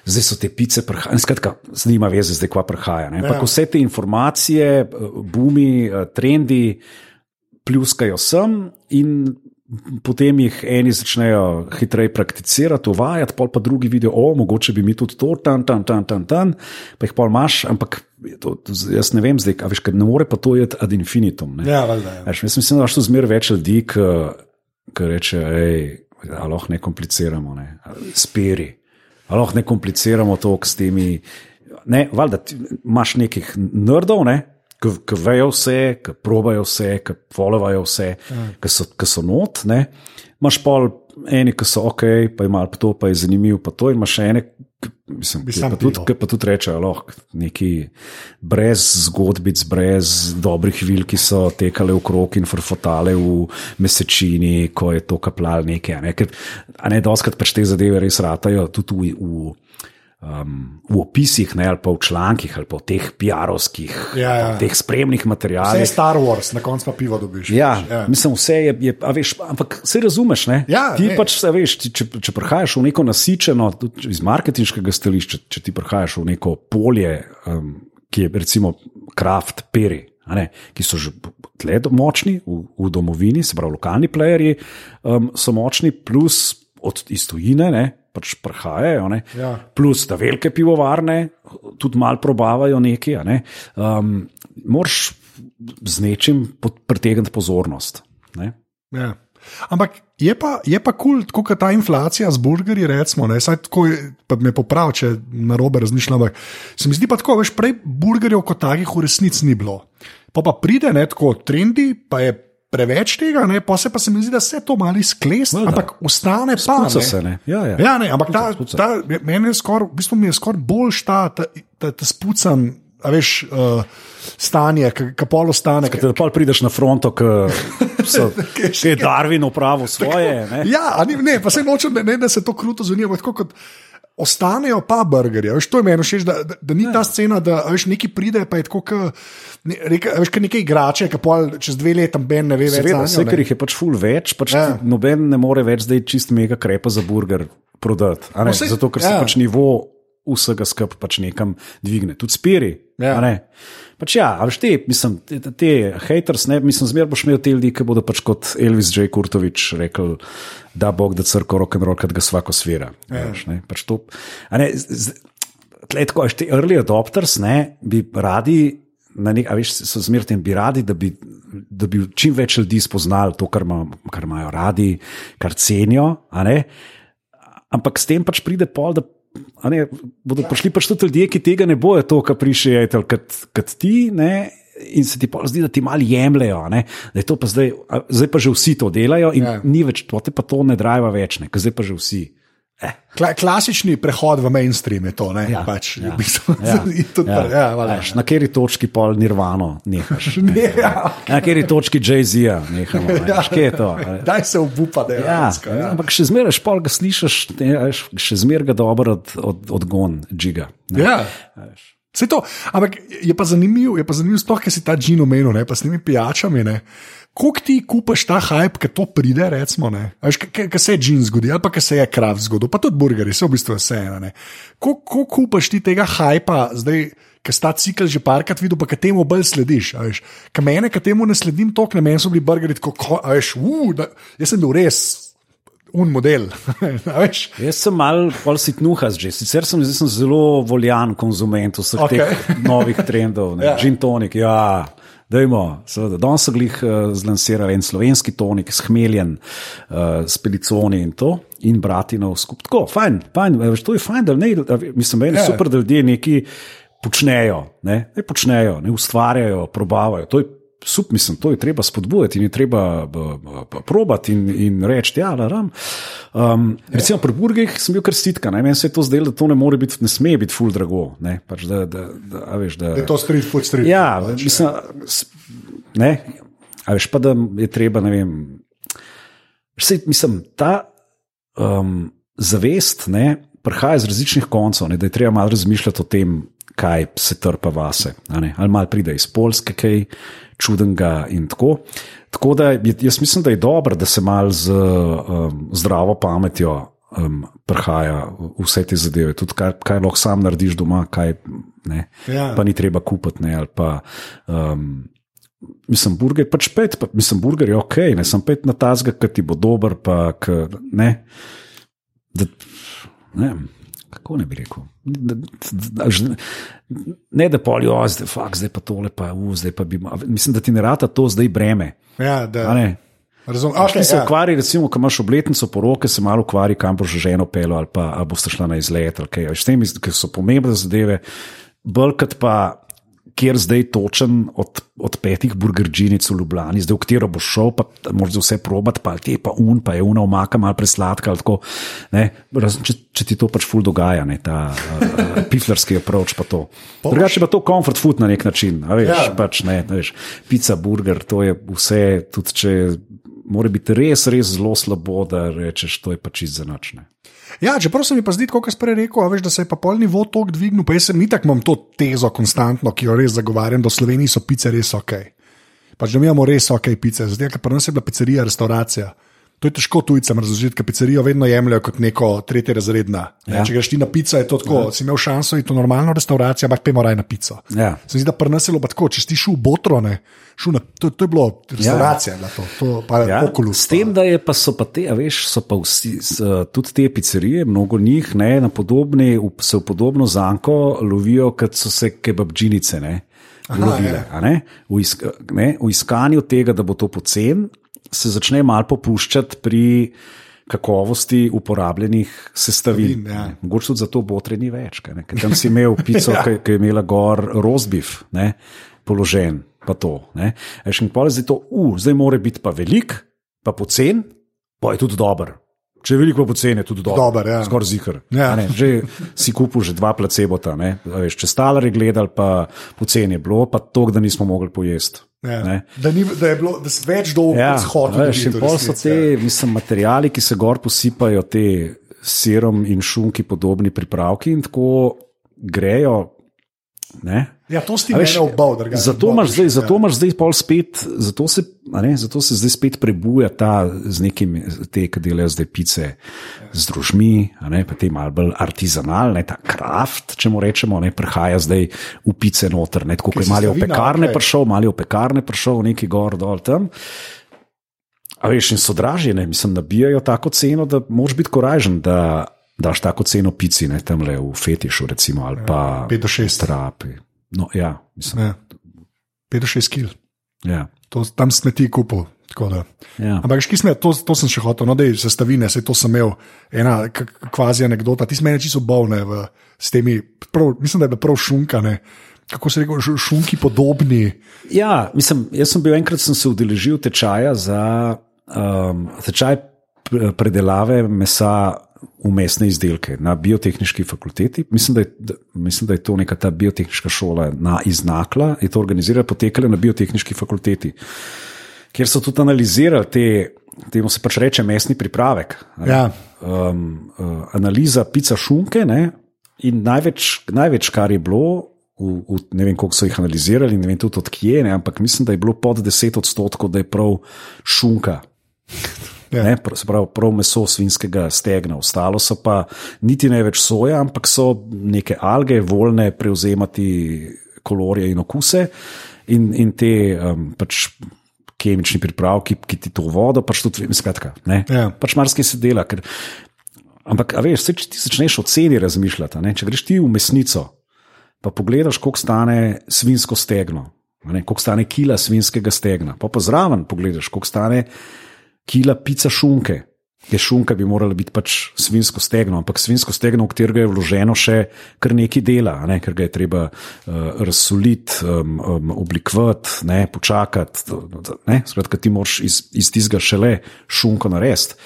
Zdaj so te pice, prha- skratka, zdaj ima veze, zdaj kva prihaja. Ne. Ja. Ja. Vse te informacije, eh, bumi, eh, trendi pljuskajo sem in potem jih eni začnejo hitreje prakticirati, uvajati, pol pa drugi vidijo, o, mogoče bi mi tudi to, tam, tam, tam, tam, tam pa jih pol imaš, ampak to, to, jaz ne vem, zdaj, a veš, ker ne more pa to jeti ad infinitum. Ne. Ja, valjda, ja. Jaz mislim, da imaš tu zmeraj več ljudi, ki reče, hej, a lahko ne kompliciramo, ne. spiri. A lahko ne kompliciramo to s temi. Ne, valjda, imaš nekih nerdov, ne, ki vejo vse, ki probajo vse, ki followvajo vse, ki so, ki so not. Ne. Imaš pol eni, ki so ok, pa imajo pa to, pa je zanimivo, pa to in imaš še ene. Mislim, ki pa tudi, ki pa tudi rečejo, lahko neki brez zgodbic, brez dobrih vil, ki so tekale v krog in frfotale v mesečini, ko je to kaplal nekaj. Ne? Ker, a ne, doskrat pač te zadeve res ratajo tudi v, v, um, v opisih, ne, ali pa v člankih, ali pa v teh PR-ovskih, Ja, ja. teh spremnih Vse je. Star Wars, na koncu pa pivo dobiš. Ja, veš, ja. mislim, vse je, je a veš, ampak se razumeš. Ne? Ja, ti ne. pač se veš, ti, če, če prihajaš v neko nasičeno, iz marketinškega stališča, če ti prihajaš v neko polje, um, ki je recimo kraft, peri. ne, ki so že tle močni v, v domovini, se pravi, lokalni plejerji um, so močni, plus od iz tujine, ne, pač prihajajo, ne, Ja. plus da velike pivovarne tudi malo probavajo nekaj. Ne. Um, Moraš z nečim pritegniti pozornost. Ne. Ja. Ampak je pa kul, cool, kot ta inflacija z burgerji, recimo, ne, saj tako je, pa me popravi, če na robe razmišljam. Ampak se mi zdi pa tako, veš, prej burgerjev kot takih v resnici ni bilo. Pa pa pride ne tako trendi, pa je preveč tega, ne, pa se pa se mi zdi, da se to malo izklesne, Valjda. ampak ostane pa. Ne. se, ne. Ja, ja. Ja, ne, ampak ta, ta, meni je skoraj, v bistvu mi je skoraj boljš ta, ta, ta, ta spucan, a veš, uh, stanje, ki polo stane. Ker pa prideš na fronto, ki je Darwin upravil svoje. Ne. Ja, ni, ne, pa se nočem, ne, da se to kruto zveni, ampak tako kot. Ostanejo pa burgerji, veš, to je meni všeč, da, da, da ni ta scena, da veš, neki pride, pa je tako, ka, ne, reka, veš, neke igrače, ki pol čez dve leta ben ne ve več. Seveda, zanjo, vse, ne. ker jih je pač ful več, pač Ja. ja. noben ne more več zdaj čist mega krepa za burger prodati. ne, No, Zato, ker se ja. pač nivo vsega skupaj pač nekam dvigne. Tudi spiri. Ja. Pač ja, a veš te, mislim, te, te- te haters, ne, mislim, zmer boš imel te ljudi, ki bodo pač kot Elvis J. Kurtovič rekel, da Bog da crko rock and roll, kad ga svako svira. Ja. Veš, ne, pač to, ne, z, tle, tako, te early adopters ne, bi radi. Na nek, a veš, so tem, bi radi, da bi, da bi čim več ljudi spoznali to, kar, ima, kar imajo radi, kar cenijo. Ampak s tem pač pride pol, da ne, bodo prišli pač tudi ljudje, ki tega ne bojo to, kar prišejejo, kot, kot ti. Ne, In se ti pa zdi, da ti malo jemljajo, da je to pa zdaj, zdaj pa že vsi to delajo, in Ja. ja. ni več, to te pa to ne driva več, ne, ker zdaj pa že vsi. Kla, klasični prehod v mainstream je to, ne? Ja, pač, ja, v bistvu, ja, tudi ja. ja, valjda. Veš, Na kateri točki pol nirvano nehaš? Ne, Ne, ja. Na kateri točki Jay-Z-ja nehamo? Ja, je to? Daj se obupa, da je Ja, ja. Ampak še zmeraj špol ga slišiš, ne, a veš, še zmeraj ga dobro od, od, odgon, džiga. ne. Ja. A veš. Vse to, ampak je pa zanimivo, je pa zanimivo sploh, ker si ta džin omenil, pa s temi pijačami. Ne. Koliko ti kupaš ta hype, ki to pride, recimo, ne? Kaj se je džin zgodil, ali pa kaj se je krav zgodil, pa tudi burgeri, se v bistvu vse eno. Koliko kupaš ti tega hypa, zdaj, ker sta cikl že parkrat videl, pa ki temu bolj slediš. Ker mene, ki temu ne sledim, to, na meni so bili burgeri tako, ko- a veš, uh, da, jaz sem bil res un model. Jaz sem mal pol sitnuhas že, sicer sem, sem zelo voljan konzument vseh okay. teh novih trendov. Ja. Ja. Gin tonik, ja. Dajmo, seveda. Danes so jih uh, zlansirali en slovenski tonik, shmeljen, uh, s peliconi in to, in bratinov skupaj. Tako, fajn, fajn, veš, to je fajn, da ne, da, mislim, meni Ja. je super, da ljudje nekaj počnejo, ne, ne počnejo, ne ustvarjajo, probavajo. To je Sup, mislim, to je treba spodbujati in je treba probati in, in reči, da je ram. Um, recimo pri burgerjih sem bil kar sitka, ne? meni se je to zdelo, da to ne more biti, ne sme biti full drago. Ne? Pač da, da, da, a veš, da, Je to street food, street ja, food. pač, mislim, ne, a veš pa, da je treba, ne vem. Vse, mislim, ta um, zavest ne, prihaja iz različnih koncev, ne, da je treba malo razmišljati o tem, kaj se trpa vase. Ali malo pride iz Polske, kaj čudenega in tako. Tako da jaz mislim, da je dobro, da se malo z um, zdravo pametjo um, prihaja vse te zadeve. Tudi kaj, kaj lahko sam narediš doma, kaj ne. Ja. Pa ni treba kupiti. Ne, ali pa, um, Mislim, burger je pač pet, pa, mislim, burger je ok, ne sem pet na tazga, ki ti bo dober, pa k, ne. Da, ne kako ne bi rekel. Da, da, da, ne da polijo, zdaj, fak, zdaj pa tole, pa u, zdaj pa bi. Mislim, da ti ne rata to zdaj breme. Ja, da. Razumem. Okay, Okay, se ja. ukvarja, recimo, ko imaš obletnico poroke, se malo ukvarja, kam boš ženo pelo ali pa ali boš šla na izlet. ali kaj. S tem, ki so pomembne zadeve, bolj kot pa. Kjer zdaj točen od, od petih burgerjinic v Ljubljani, zdaj v katero boš šel, pa moraš vse probati, pa te pa un, pa je una omaka, malo presladka. Tako, Razen, če, če ti to pač ful dogaja, ne, ta uh, piflerski approach pa to. Drugače pa to comfort food na nek način, veš, Ja. pač ne, ne veš, pica, burger, to je vse, tudi če mora biti res, res zelo slabo, da rečeš, to je pač iz zanačne. Ja, čeprav se mi pa zdi, kot sem prej rekel, veš, da se je pa pol nivo tok dvignil, pa sem itak imam to tezo konstantno, ki jo res zagovarjam, da v Sloveniji so pice res ok. Pač da mi imamo res ok pice, zdaj, ker pri nas je bila pizzerija, restauracija. To je težko tujcem razložiti, ker pizzerijo vedno jemljajo kot neko tretje razredna. Ne? Ja. Če greš ti na pico, je to tako. Ja. Si imel šanso iti v normalno restavracijo, ampak pojmo raj na pico. Ja. Se zdi, da prnaselo pa tako, če si šel v Botrone, šel na, to, to je bilo restauracija, ja. to, to pa je Ja, okulus. s tem, da je pa so pa te, a veš, so pa vsi, s, tudi te pizzerije, mnogo njih, ne, na podobni, se v podobno zanko lovijo, kot so se kebabdžinice. Ne. Lovile, a ne? V, isk, ne, v iskanju tega, da bo to pocen, se začne malo popuščati pri kakovosti uporabljenih sestavin. Sestavin, ja. Mogoče tudi zato botre ni več. Ker tam si imel pico, ki, ki je imela gor rozbif, ne, položen, pa to. Veš, in pol zdaj to, uh, zdaj mora biti pa velik, pa pocen, pa je tudi dober. Če je veliko pa pocen, je tudi dober. Dober, ja. Skoraj zihar. Ja. Ne, Že si kupil že dva placebota. Veš, če stalari gledali, pa pocen je bilo, pa to, da nismo mogli pojesti. Ja. Da, ni, da je bilo da več dolgo Ja, shod. veš, in pol so te mislim, materijali, ki se gor posipajo, te sirom in šunki podobni pripravki in tako grejo. Ne? Ja, to si veš, obal, drugače. Zato Obal, imaš zdaj, ja. zato imaš zdaj pol spet, zato se, ne, zato se zdaj spet prebuja ta z nekimi, te, ki delajo zdaj pice z družmi, ne, pa te malo bolj artizanalne, ta kraft, če mu rečemo, ne, prihaja zdaj v pice noter, ne, tako kot je malo v pekarne okej. prišel, malo v pekarne prišel, neki gor dol tam. A veš, in so dražje, ne, mislim, nabijajo tako ceno, da moraš biti korajžen, da daš tako ceno pici, ne, tam le v fetišu, recimo, ali pa pet do šest. trapi. No, ja, mislim, Ja. 5 do 6 kil. ja. To, tam smeti kupil. da. Ja. Ampak, škisme, to, to sem še hotel, no, da je sestavine, se to sem imel, ena kvazi anekdota. Ti si meni čisto bolne v, s temi, prav, mislim, da je bila prav šunkane. Kako se reče, šu- šunki podobni. Ja, mislim, jaz sem bil enkrat sem se udeležil tečaja za um, tečaj p- predelave mesa v mesne izdelke na biotehnički fakulteti. Mislim, da je, da, mislim, da je to neka ta biotehnička šola na iznakla, je to organizirala, potekala na biotehnički fakulteti, kjer so tudi analizirali te, temu se pač reče mesni pripravek. ne. Ja. um, uh, analiza pica šunke. Ne? In največ, največ, kar je bilo, v, v, ne vem, koliko so jih analizirali, ne vem tudi odkje, ne, ampak mislim, da je bilo pod 10 odstotkov, da je prav šunka. Ja. Ne, se pravi, prav meso svinskega stegna, ostalo so pa niti ne več soja, ampak so neke alge, voljne prevzemati kolorje in okuse, in, in te um, pač kemični pripravki, ki ti to vodo, pač tudi, skratka, ne, Ja. pač marsikaj se dela. Ker, ampak, veš, saj, če ti začneš o ceni razmišljati, ne, če greš ti v mesnico, pa pogledaš, koliko stane svinsko stegno, ne, koliko stane kila svinskega stegna, pa pa zraven pogledaš, koliko stane kila pica šunke. Je šunka bi morala biti pač svinsko stegno, ampak svinsko stegno, v katerega je vloženo še kar nekaj dela, ne, ker ga je treba uh, razsoliti, um, um, oblikovati, ne, počakati. Ne, skratka, ti moraš iz, iz tistega šele šunko narediti.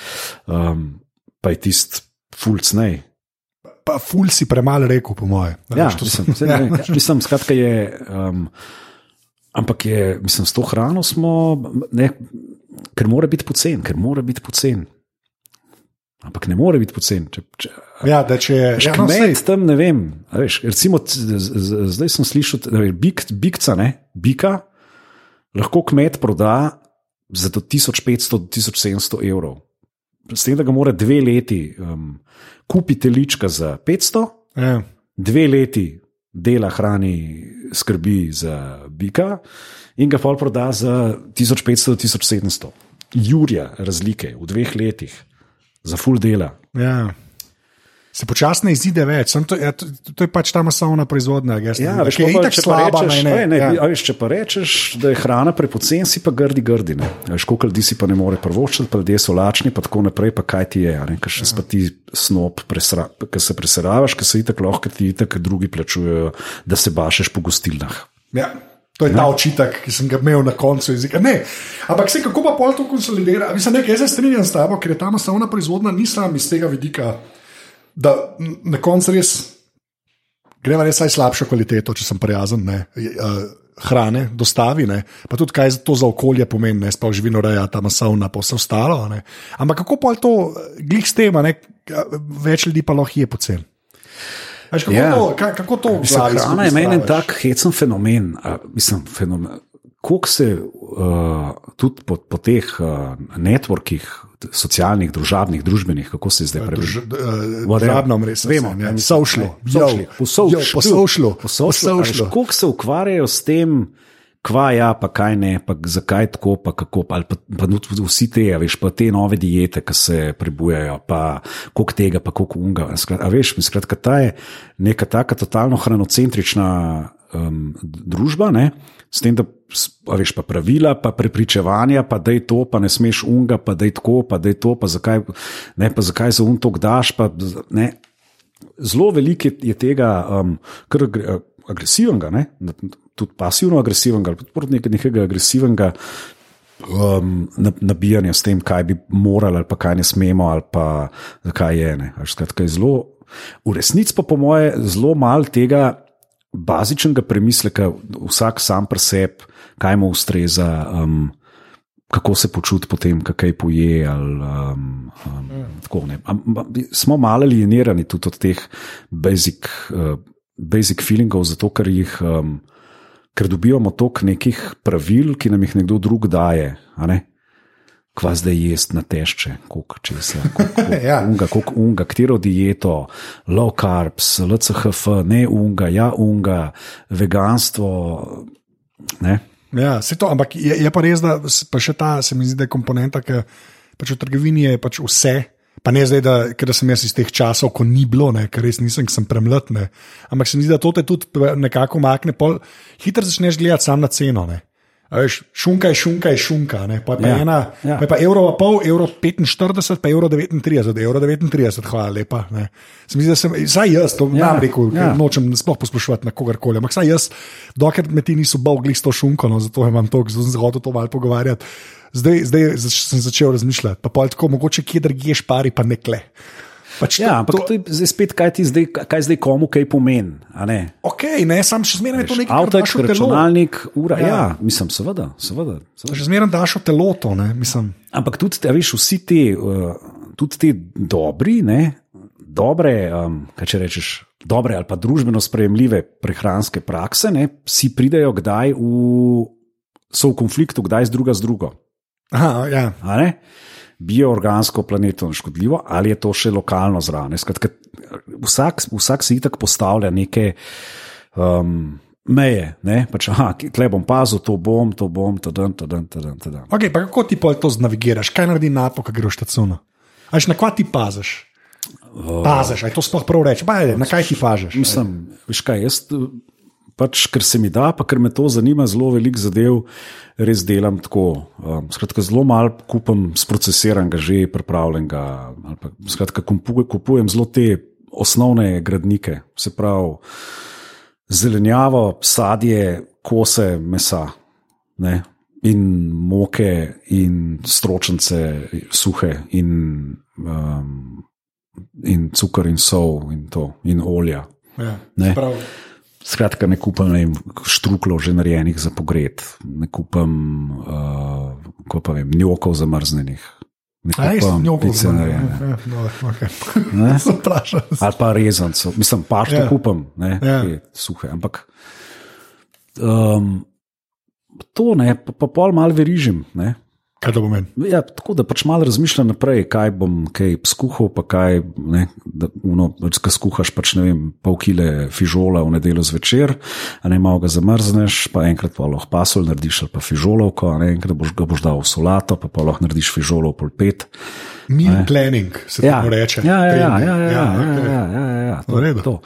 Um, pa je tisti fulcnej. Pa ful si premalo rekel, po moje. Ja, veš, mislim, sem- saj ne mislim, skratka je. Um, ampak je, mislim, s to hrano smo, ne, ker mora biti pocen, ker mora biti pocen. Ampak ne more biti pocen. Če, če, Ja, da če je. ja, Ja, no, kmet sej, tam, ne vem. Veš, recimo, c- z- z- zdaj sem slišal, da je bik, bikca, ne, bika, lahko kmet proda za do 1500 do 1700 evrov. S tem, da ga mora dve leti um, kupiti lička za 500, ja. dve leti dela, hrani, skrbi za bika in ga pol proda za 1500 do 1700. Jurja razlike v dveh letih za full dela. Ja. Se počasno izide več, Samo to, ja, to, to je pač ta masovna proizvodnja. Jaz, Ja, veš, ki je pa, če, pa slaba. rečeš, ne, ne, ne, ja. veš, če pa rečeš, da je hrana prepocen, si pa grdi, grdi. Ne. Veš, koliko ljudi si pa ne more prvoščiti, pa ljudje so lačni, pa tako naprej, pa kaj ti je, ker še ja. ti snop, ki se preseravaš, ker se itak lahko ti itak drugi plačujejo, da se bašeš po gostilnah. Ja. To je ta očitek, ki sem ga imel na koncu jezika. Ne, ampak se kako pa pol to konsolidira? Mislim, nekaj, jaz se strinjam s tabo, ker je ta masovna proizvodnja ni samo iz tega vidika, da na koncu res greva res aj slabšo kvaliteto, če sem prijazen. Ne, Hrane, dostavi, ne. pa tudi kaj to za okolje pomeni, ne sploh živino reja, ta masovna, pa vse ostalo. Ne. Ampak kako pa to, eh, glih s tem, več ljudi pa lahko je pocen. Veš, Kako, Ja. to, ka- kako to glavi hrana je skupaj meni en spraviš? tak hecen fenomen. A, mislim, fenomen. koliko se uh, tudi po, po teh uh, networkih, socialnih, družabnih, družbenih, kako se zdaj prebiva. Družabno mrežo, vemo, ja, ne, sošlo. Poslušalo. Koliko se ukvarjajo s tem, kva ja, pa kaj ne, pa zakaj tako, pa kako, pa, pa, pa vsi te, a veš, pa te nove diete, ki se prebujajo, pa koliko tega, pa koliko unga. A veš, skratka, ta je neka taka totalno hranocentrična um, družba, ne? s tem, da veš, pa pravila, pa prepričevanja, pa da je to, pa ne smeš unga, pa da je tako, pa da je to, pa zakaj, ne, pa zakaj za un to daš. Pa, ne? Zelo veliko je tega, um, kar agresivnega, ne? Tudi pasivno agresivnega, ali pa nekaj, nekega agresivnega. Um, nabijanje s tem, kaj bi morali, ali pa kaj ne smemo, ali pa kaj je. Skratka, je zelo, v resnici pa, po moje, zelo malo tega bazičnega premisleka, vsak sam pri sebi, kaj mu ustreza, um, kako se počuti potem, kaj poje. Ali, um, um, tako, Smo malo alienirani tudi od teh basic, uh, basic feelingov, zato ker jih. Um, Ker dobivamo toliko nekih pravil, ki nam jih nekdo drug daje, kva zdaj jesti na tešče, koliko česa, koliko ja. unga, koliko unga, katero dieto, low carbs, LCHF, ne unga, ja unga, veganstvo. Ne? Ja, se to, ampak je, je pa res, da pa še ta, se mi zdi, da je komponenta, ki pač v trgovini je pač vse. Pa ne zdaj, da, da sem jaz iz teh časov, ko ni bilo, ne, ker res nisem, sem premlad. Ampak se mi zdi, da to te tudi nekako makne. Hitro začneš gledati sam na ceno. Ne. Veš, šunka je šunka, je šunka. Pa je pa, ja, ena, ja. pa evro, pa pol, evro 45, pa evro 39, evro 39, hvala lepa. Zdi, sem, saj jaz, to ja, nam rekel, ja. nočem sploh poslušati na kogarkoli. Ampak saj jaz, dokler me ti niso bogli s to šunko, no, zato imam to, zelo zelo to malo pogovarjati. Zdaj, zdaj sem začel razmišljati, pa pol tako, mogoče kje drugje špari, pa nekle. Pač ja, to, ampak to, to je spet, kaj ti zdaj, kaj zdaj komu kaj pomeni. Ok, ne, sam še zmeraj to nekaj avto, računalnik, ura. Ja. ja, mislim, seveda. seveda, seveda. Še zmeraj daš v telo to. Ne, ampak tudi, ja, veš, vsi ti, uh, tudi ti dobri, ne, dobre, um, kaj če rečeš, dobre ali pa družbeno sprejemljive prehranske prakse, ne, si pridejo kdaj v, so v konfliktu, kdaj z druga z drugo. Aha, ja bioorgansko planetu škodljivo, ali je to še lokalno zraven. Vsak, vsak si tako postavlja neke um, meje. Ne? Pač, aha, tle bom pazil, to bom, to bom, teden, teden, teden. teden. Okay, kako ti pa to znavigiraš, kaj naredi napo, ko greš tacuno? Aj na kva ti paziš? Paziš, aj to sploh prav reči. Na kaj ti paziš? Mislim, veš kaj, jaz pač, ker se mi da, pa ker me to zanima, zelo veliko zadev res delam tako. Um, skratka, zelo malo kupam sprocesiranega, že pripravljenega. Pa, skratka, kupujem, kupujem zelo te osnovne gradnike, se pravi zelenjavo, sadje, kose mesa. Ne? In moke, in stročnice, suhe, in, um, in cukor, in sol, in, to, in olja. Ja, Skratka, ne kupam ne, štruklov že narejenih za pogred, ne kupam uh, njokov zamrznenih. Ali pa pice narejene. Ja, no, Ali pa rezancev, mislim, pašto yeah. Ja. kupam, ne, yeah. Ja. suhe. Ampak um, to ne, pa, pa pol mal verižim. Ne. Kaj to pomeni? Ja, tako da pač malo razmišljam naprej, kaj bom kaj skuhal, pa kaj, ne, da uno, pač, kaj skuhaš pač ne vem, pol kile fižola v nedeljo zvečer, a ne malo ga zamrzneš, pa enkrat pa lahko pasul narediš ali pa fižolovko, a ne enkrat boš, ga boš dal v solato, pa pa lahko narediš fižolov pol pet. Meal planning se ja, temu reče. Ja, ja, ja, ja, ja, ja, okay. ja, ja, ja, ja, to, Vredo. to.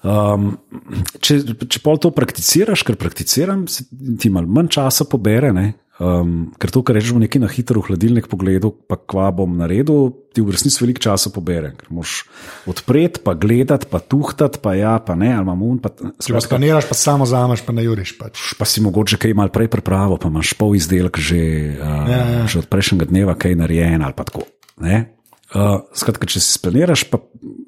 Um, če, če pol to prakticiraš, ker prakticiram, ti malo manj časa pobere, ne? Um, ker to, kar rečemo, nekaj na hitro v hladilnik pogledu, pa kva bom naredil, ti v resnici veliko časa pobere. Ker moš odpreti, pa gledati, pa tuhtati, pa ja, pa ne, ali imamo un. Če pa skaniraš, pa samo zamaš, pa ne juriš. Pač. Pa si mogoče kaj mal prej pripravo, pa imaš pol izdelek že, uh, ja, ja. že od prejšnjega dneva, kaj narejen ali pa tako. Ne? Uh, skratka, če si splaniraš, pa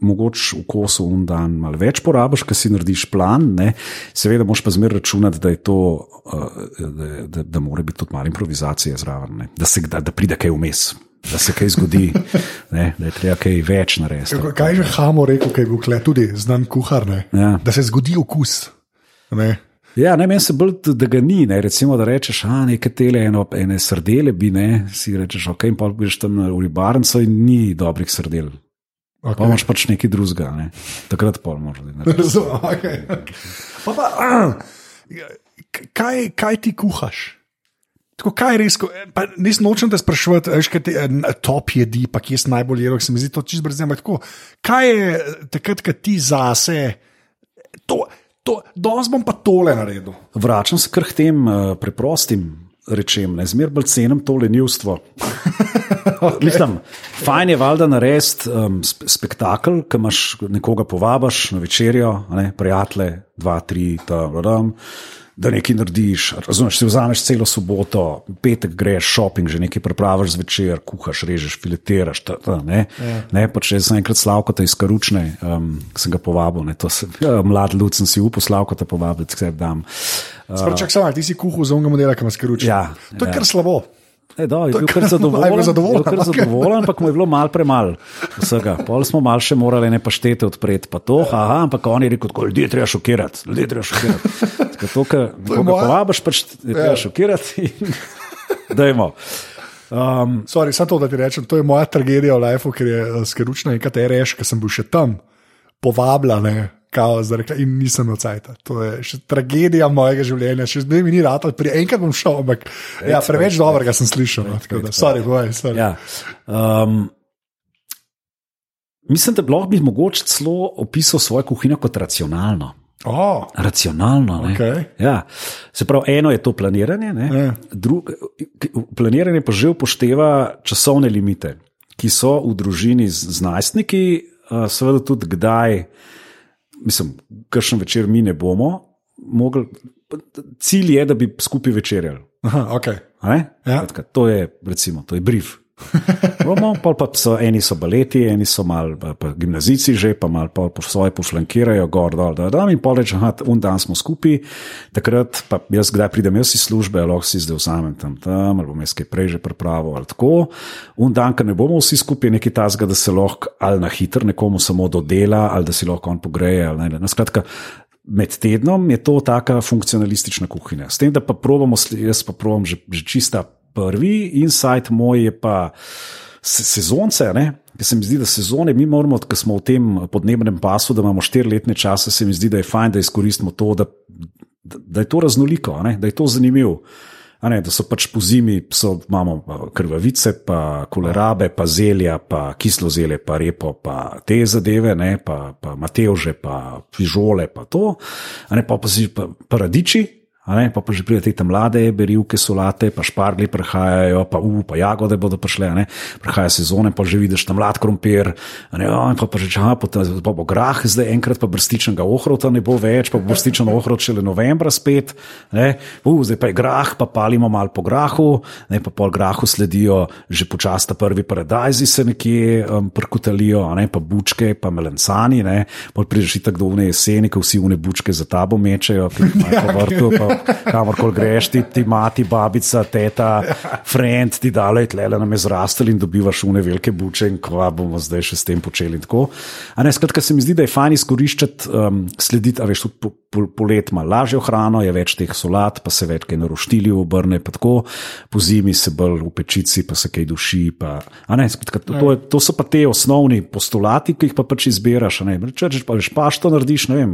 mogoče v kosu un dan malo več porabiš, kaj si narediš plan, ne? seveda moš pa zmeraj računati, da je to, uh, da, da, da mora biti tudi malo improvizacije zraven, da, se, da, da pride kaj vmes. Da se kaj zgodi, ne, da je treba kaj več narediti. Kaj je že Hamo rekel, kaj je bil tudi znan kuhar? Ja. Da se zgodi okus. Ne? Ja, ne, meni se bolj, da ga ni. Ne. Recimo, da rečeš, a nekaj tele, eno, ene srdele bi, ne, si rečeš, ok, in pa greš tam v ribarnico in ni dobrih srdel. Okay. Pa imaš pač nekaj drugega, ne. takrat pol možno. Razumem, okay. pa pa, ah, kaj, kaj ti kuhaš? Tako, kaj je res, pa nisem nočem te sprašovati, veš, kaj ti eh, top jedi, pa kje si najbolj jedel, se mi zdi to čisto brez njega. Kaj je takrat, ko ti zase, to, to, danes bom pa tole naredil. Vračam se kar k tem uh, preprostim rečem, ne zmer bolj cenim to lenivstvo. okay. Mislim, fajn je valjda narediti um, sp spektakel, ki imaš nekoga povabiš na večerjo, ne, prijatelje, dva, tri, ta, radam, da nekaj narediš. Razumeš, si vzameš celo soboto, petek greš šoping, že nekaj prepraviš zvečer, kuhaš, režeš, filetiraš. Ta, ta, ne, ja. ne, pa če sem enkrat slavkota iz Karučne, um, sem ga povabil, ne, to se, ja, mlad ljud sem si upal slavkota povabiti, ker dam. Sprečak samo, ti si kuhal za unga modela, ki ima skruč. Ja, to je ja. kar slabo. E, do, je bil kar zadovoljen, zadovoljen, je bil kar zadovoljen ampak mu je bilo malo premalo vsega. Pol smo malo še morali ne paštete odpreti, pa to, aha, ampak on je rekel, tako, ljudi je treba šokirati, ljudi je treba šokirati. Tako, to, kar nekoga povabiš, pač je treba Ja. šokirati. in Dajmo. Um, Sorry, samo to, da ti rečem, to je moja tragedija v lifeu, ker je uh, skručna in kaj reš, ker sem bil še tam, povabila, ne, kao, zdaj rekla, in nisem ocajta. To je še tragedija mojega življenja, še zdaj mi ni rad, pri enkrat bom šel, ampak ja, preveč dobrega sem slišal. No, tako da, sorry, boj, sorry. ja. um, mislim, da bi lahko bi mogoče celo opisal svojo kuhinjo kot racionalno. Oh, Racionalno. ne. Okej. Ja. Se pravi, eno je to planiranje, ne? Ja. Drug, planiranje pa že upošteva časovne limite, ki so v družini z, z najstniki, seveda tudi kdaj, mislim, kakšen večer mi ne bomo mogli. Cilj je, da bi skupaj večerjali. aha, okay. Ja. To je, recimo, to je brief. Bomo, pol pa so, eni so baleti, eni so mal gimnazijci že, pa mal pol po svoje poflankirajo, gor, dol, dol, dol in pol reče, aha, un dan smo skupaj, takrat pa jaz kdaj pridem, jaz iz službe, lahko si zdaj vzamem tam, tam, ali bom jaz kaj prej že pripravil, ali tako. Un dan, ker ne bomo vsi skupaj nekaj tazga, da se lahko ali na hitro nekomu samo dodela, ali da si lahko on pogreje, ali ne. ne. Skratka, Med tednom je to taka funkcionalistična kuhinja. S tem, da pa probamo, jaz pa probam že, že čista prvi insight moj je pa se, sezonce. ne. Ker se mi zdi, da sezone, mi moramo, ker smo v tem podnebnem pasu, da imamo štiriletne čase, se mi zdi, da je fajn, da izkoristimo to, da, da, je to raznoliko, ne, da je to zanimivo. Ne, da so pač po zimi, so, imamo pa krvavice, pa kolerabe, pa zelja, pa kislo zelje, pa repo, pa te zadeve, ne, pa, pa matevže, pa fižole, pa to, a ne, pa, pa si pa, pa radiči. Ne, pa, pa že pridete te mlade, berivke, solate, pa špargli prihajajo, pa, uh, pa jagode bodo prišle, ne, prihaja sezone, pa že vidiš tam mlad krompir, ne, oh, pa, pa že ča, pa, pa bo grah, zdaj enkrat pa brstičnega ohrota ne bo več, pa bo brstičen ohrot šele novembra spet, ne, uh, zdaj pa je grah, pa palimo mal po grahu, ne, pa pol grahu sledijo že počasta prvi paradajzi se nekje um, prkutalijo, ne, pa bučke, pa melencani, ne, pol prideš tako do une jeseni, ko vsi une bučke za tabo mečejo, ki jih imajo po vrtu, pa kamorkoli greš, ti, ti mati, babica, teta, friend, ti dale, tlele nam je zrastel in dobivaš une velike buče in kva bomo zdaj še s tem počeli. ne, skratka, se mi zdi, da je fajn izkoriščati, um, slediti, a veš, tudi po, po, polet ima lažjo hrano, je več teh solat, pa se več kaj na roštilju obrne, pa tako, po zimi se bolj v pečici, pa se kaj duši. Pa, ne, skratka, to, to, je- to so pa te osnovni postulati, ki jih pa pač izbiraš. ne. Če rečeš, pa veš, paš to narediš, ne vem,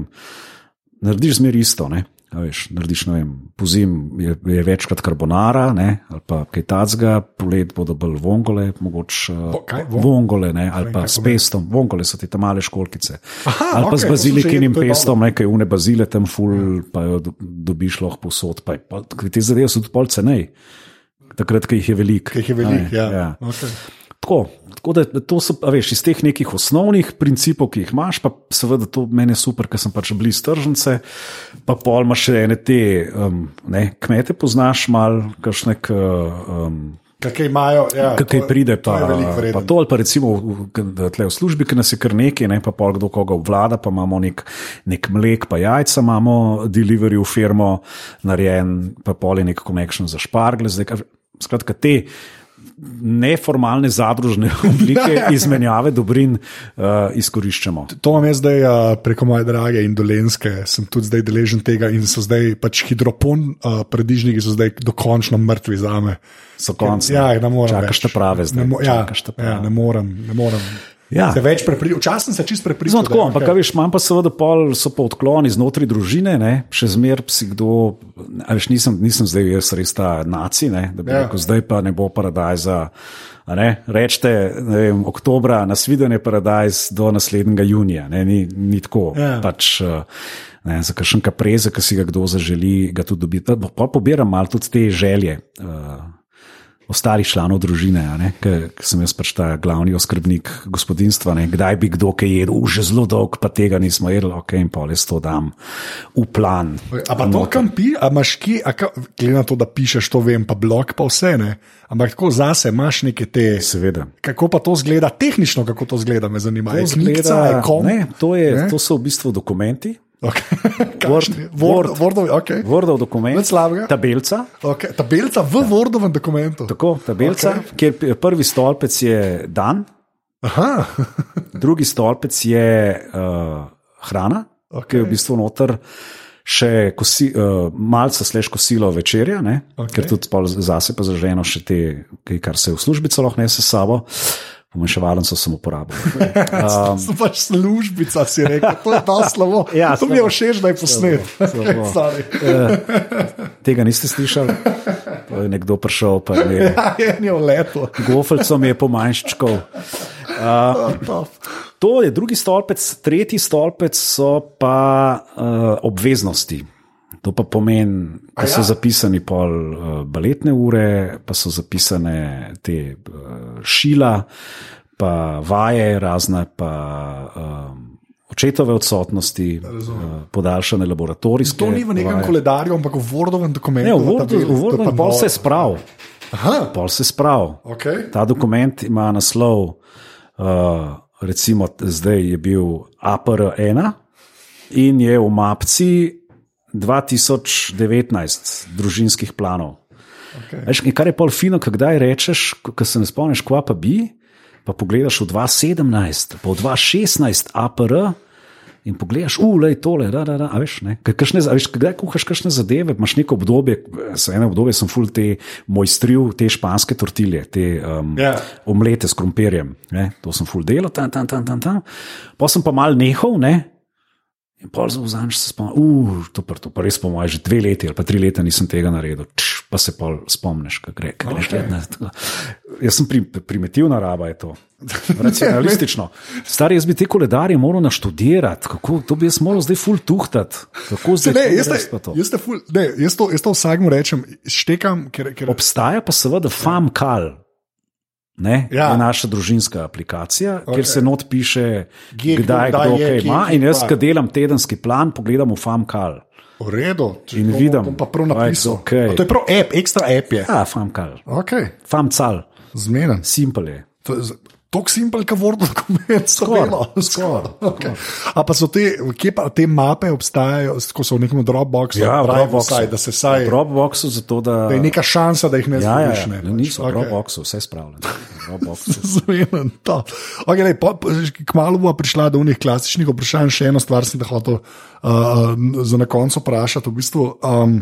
narediš zmer isto. Ne? A Veš, narediš, ne vem, pozim je, je večkrat karbonara, ne, ali pa kaj tacga, polet bodo bolj vongole, mogoče Bo- kaj? Von- vongole, ne, ali pa s pestom, vongole so ti tam male školkice. Aha, ali pa okej, z bazilikinim to je pestom, nekaj une bazile tam ful, pa jo do- dobiš lahko posod. Pa, je pa, te zadeve so tudi pol cenej, takrat, ko jih je veliko. Ki jih je veliko. Ja. ja. Okay. Tako, tako da to so, veš, iz teh nekih osnovnih principov, ki jih imaš, pa seveda to meni je super, ker sem pač blizu tržnice, pa pol imaš še ene te, um, ne, kmete poznaš mal, kakšne, um, Kaj imajo, ja, kaj pride, pa, pa to ali pa recimo v, v, v službi, ki nas je kar nekaj, ne, pa pol kdo koga obvlada, pa imamo nek, nek mlek, pa jajca imamo, delivery v firmo, narejen, pa pol je nek connection za špargle, zdaj, kaj- skratka te. Neformalne zadružne oblike izmenjave dobrin uh, izkoriščamo. To imam jaz zdaj uh, preko moje drage Indolenske, sem tudi zdaj deležen tega in so zdaj pač hidropon, uh, predižniki so zdaj dokončno mrtvi za me. So konci. Ja, ne morem. Čakaš te prave zdaj. Ne, mo ja, prave. ja, ne morem. Ne morem. Ja. Se več prepri... Včasih se čist prepričal. No, tako, ampak okay. veš, imam pa seveda pol, so pa odkloni znotraj družine, ne? še zmeraj si kdo, veš, nisem, nisem zdaj jaz res ta naci, ne? da bi Ja. rekel, zdaj pa ne bo paradajza. Ne? Rečete, ne vem, oktobra nasvidenje paradajz do naslednjega junija, ne? ni, ni tako. Ja. Pač, eh, ne, za kakšen kapreze, ki si ga kdo zaželi, ga tudi dobi. Pa pa pobiram malo tudi te želje. Uh, ostalih članov družine, ker sem jaz pač ta glavni oskrbnik gospodinstva. Ne, kdaj bi kdo kaj jedel, "U, že zelo dolg, pa tega nismo jedli, ok, in pa res to dam v plan. A pa to, kam pi, a imaš ki, a ka, glede na to, da pišeš, to vem, pa blog, pa vse ne. Ampak tako zase imaš neke te. Seveda. Kako pa to zgleda, tehnično, kako to zgleda, me zanima. To, Je knjigica, zgleda, je kom? ne, to, je, Ne? to so v bistvu dokumenti. Okay. Word, Word, Word. Word, okay. Wordov dokument, tabelca. Okay. Tabelca v Wordovem dokumentu. Tako, tabelca, okay. kjer prvi stolpec je dan, Aha, drugi stolpec je uh, hrana, okay. ki je v bistvu noter. Še kosi, uh, malce sleš kosilo večerja, ne? Okej. ker tudi zase pa zaženo še te, kar se v službi lahko nese s sabo. Pomeševalnico sem uporabil. um, so pač službica, si rekel, to je ta slovo. Ja, to mi je slabo. všeč, da je posnet. slabo. Sorry. Tega niste slišali? Pa je nekdo prišel, pa je Ja, je njo leto. gofelcom je pomanjščkov. To je drugi stolpec, tretji stolpec so pa uh, obveznosti. To pa pomeni, da so ja? zapisani pol uh, baletne ure, pa so zapisane te uh, šila, pa vaje razne, pa um, očetove odsotnosti, uh, podaljšane laboratorijske. To ni v nekem vaje. koledarju, ampak v Wordovem dokumentu. Ne, v Wordu, v Wordu pa pol se sprav. Aha, Pol se sprav. okay. Ta dokument ima naslov, uh, recimo zdaj je bil APR1 in je v mapci 2019 družinskih planov. Okay. Veš, kar je pol fino, kdaj rečeš, ko se ne spomniš, kva pa bi, pa pogledaš v 2017, pa v 2016 APR. In pogledaš, ulej tole, da, da, da, a veš, ne, Kaj- kakšne, a veš, kdaj kuhaš kakšne zadeve, imaš neko obdobje, za eno obdobje sem ful te mojstril, te španske tortilje, te um, Ja. omlete s krompirjem, ne, to sem ful delal, tam, tam, tam, tam, tam. Pa sem pa mal nehal, ne, in pol za vzanč se spomnim, uh, to pa, to pa res po mojem, že dve leti ali pa tri leta nisem tega naredil, Čš, pa se pol spomniš, kaj gre, kaj Okay. gledat. Jaz sem prim, primitivna raba, je to. Racionalistično. Stari, jaz bi te koledarje moral naštudirati, kako to bi jaz moral zdaj full tuhtati. Kako zdaj ne, jaz, te, to? jaz, te ful, ne, jaz, to, jaz to vsakmu rečem, štekam, ker, ker Obstaja pa seveda FAMKAL. Ne, Ja. Je naša družinska aplikacija, okay. kjer se not piše, Kje, kdo, kdaj kdaj kdo je, kaj ima. kje In jaz, ki delam tedenski plan, pogledam v FAMKAL. v redu. če In bom- vidim, bom pa prav napisal. okej. A To je prav app, ekstra app je. Ja, FAMKAL, Okay. FAMCAL, Zmeren. simple je. To Tako simpel, kot Word dokument, Skoraj, skoraj. skoraj. Okay. A pa so te, kje pa te mape obstajajo, ko so v nekem Dropboxu, Ja, v Dropboxu. vsaj, da se saj, V Dropboxu, zato da. da je neka šansa, da jih ne Ja, ja, zgubiš. ja, ne, niso v pač. Dropboxu, vse spravljeno. Zmeren, to. Okay, lej, po, kmalo bo prišla do unih klasičnih vprašanj. Še eno stvar sem te hotel uh, za na koncu vprašati. V bistvu, um,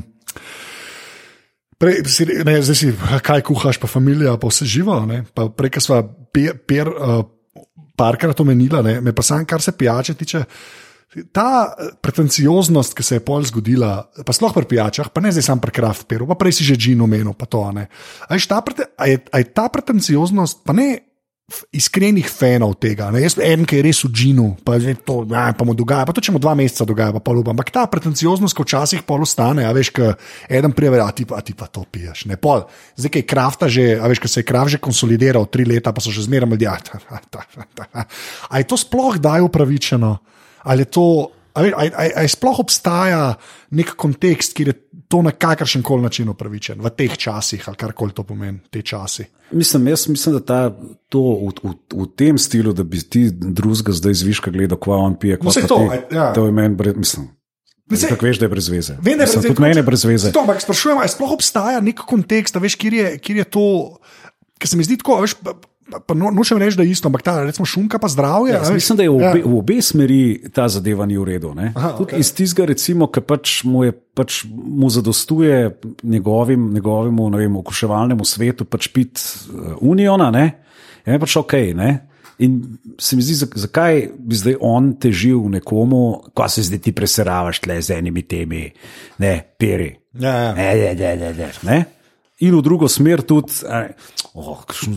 Prej, si, ne, zdaj si, kaj kuhaš, pa familija, pa vse živo. ne, Pa prej, ko smo per, per uh, parkrat omenila, ne, me pa sam, kar se pijače tiče. Ta eh, pretencioznost, ki se je pol zgodila, pa sploh pri pijačah, pa ne zdaj sam pri kraft peru, pa prej si že džin omenil, pa to ne. A je, ta, prete, a je, a je ta pretencioznost, pa ne iskrenih fanov tega. Ne? Jaz en, ki je res v džinu, pa, to, ja, pa mu dogaja, pa to če mu dva meseca dogaja, pa pol upam. Ampak ta pretencioznost, ko včasih pol ostane, a veš, ko eden prije, a ti, pa- a ti pa to piješ. Ne, pol. Zdaj, ki je krafta že, a veš, ko se je kraft že konsolidiral tri leta, pa so že zmeraj ljudje. "Ah, ta, ta, ta, ta, ta." A je to sploh daj upravičeno? Ali je to. A veš, a, a, a je sploh obstaja nek kontekst, kjer je to na kakršen koli način upravičen, v teh časih, ali karkoli to pomeni, te časi. Mislim, jaz mislim, da ta, to v, v, v tem stilu, da bi ti drugega zdaj zviška gledal, kva on pije, kva No, pa to, a- ja. to je meni mislim. Mislim- Tako veš, da je brez veze. Vem, da je brez Tudi meni je brez veze. To, ampak sprašujem, ali sploh obstaja nek kontekst, veš, kjer je, kjer je to. ker se mi zdi tako, veš, pa, no, nočem reči, da je isto, ampak ta recimo šunka pa zdravje. Ja, mislim, da je v obe, Ja. v obe smeri ta zadeva ni v redu. Aha, Tudi okej. Iz tistega, recimo, ki pač mu, je, pač mu zadostuje njegovim, njegovemu vem, okuševalnemu svetu pač pit uh, uniona, ne? je pač ok. Ne? In se mi zdi, zak- zakaj bi zdaj on težil nekomu, ko se zdaj ti preseravaš tle z enimi temi, ne, peri. Ja, ja. Ne, ne, ne, ne, ne, ne. In v drugo smer tudi, oh, kakšen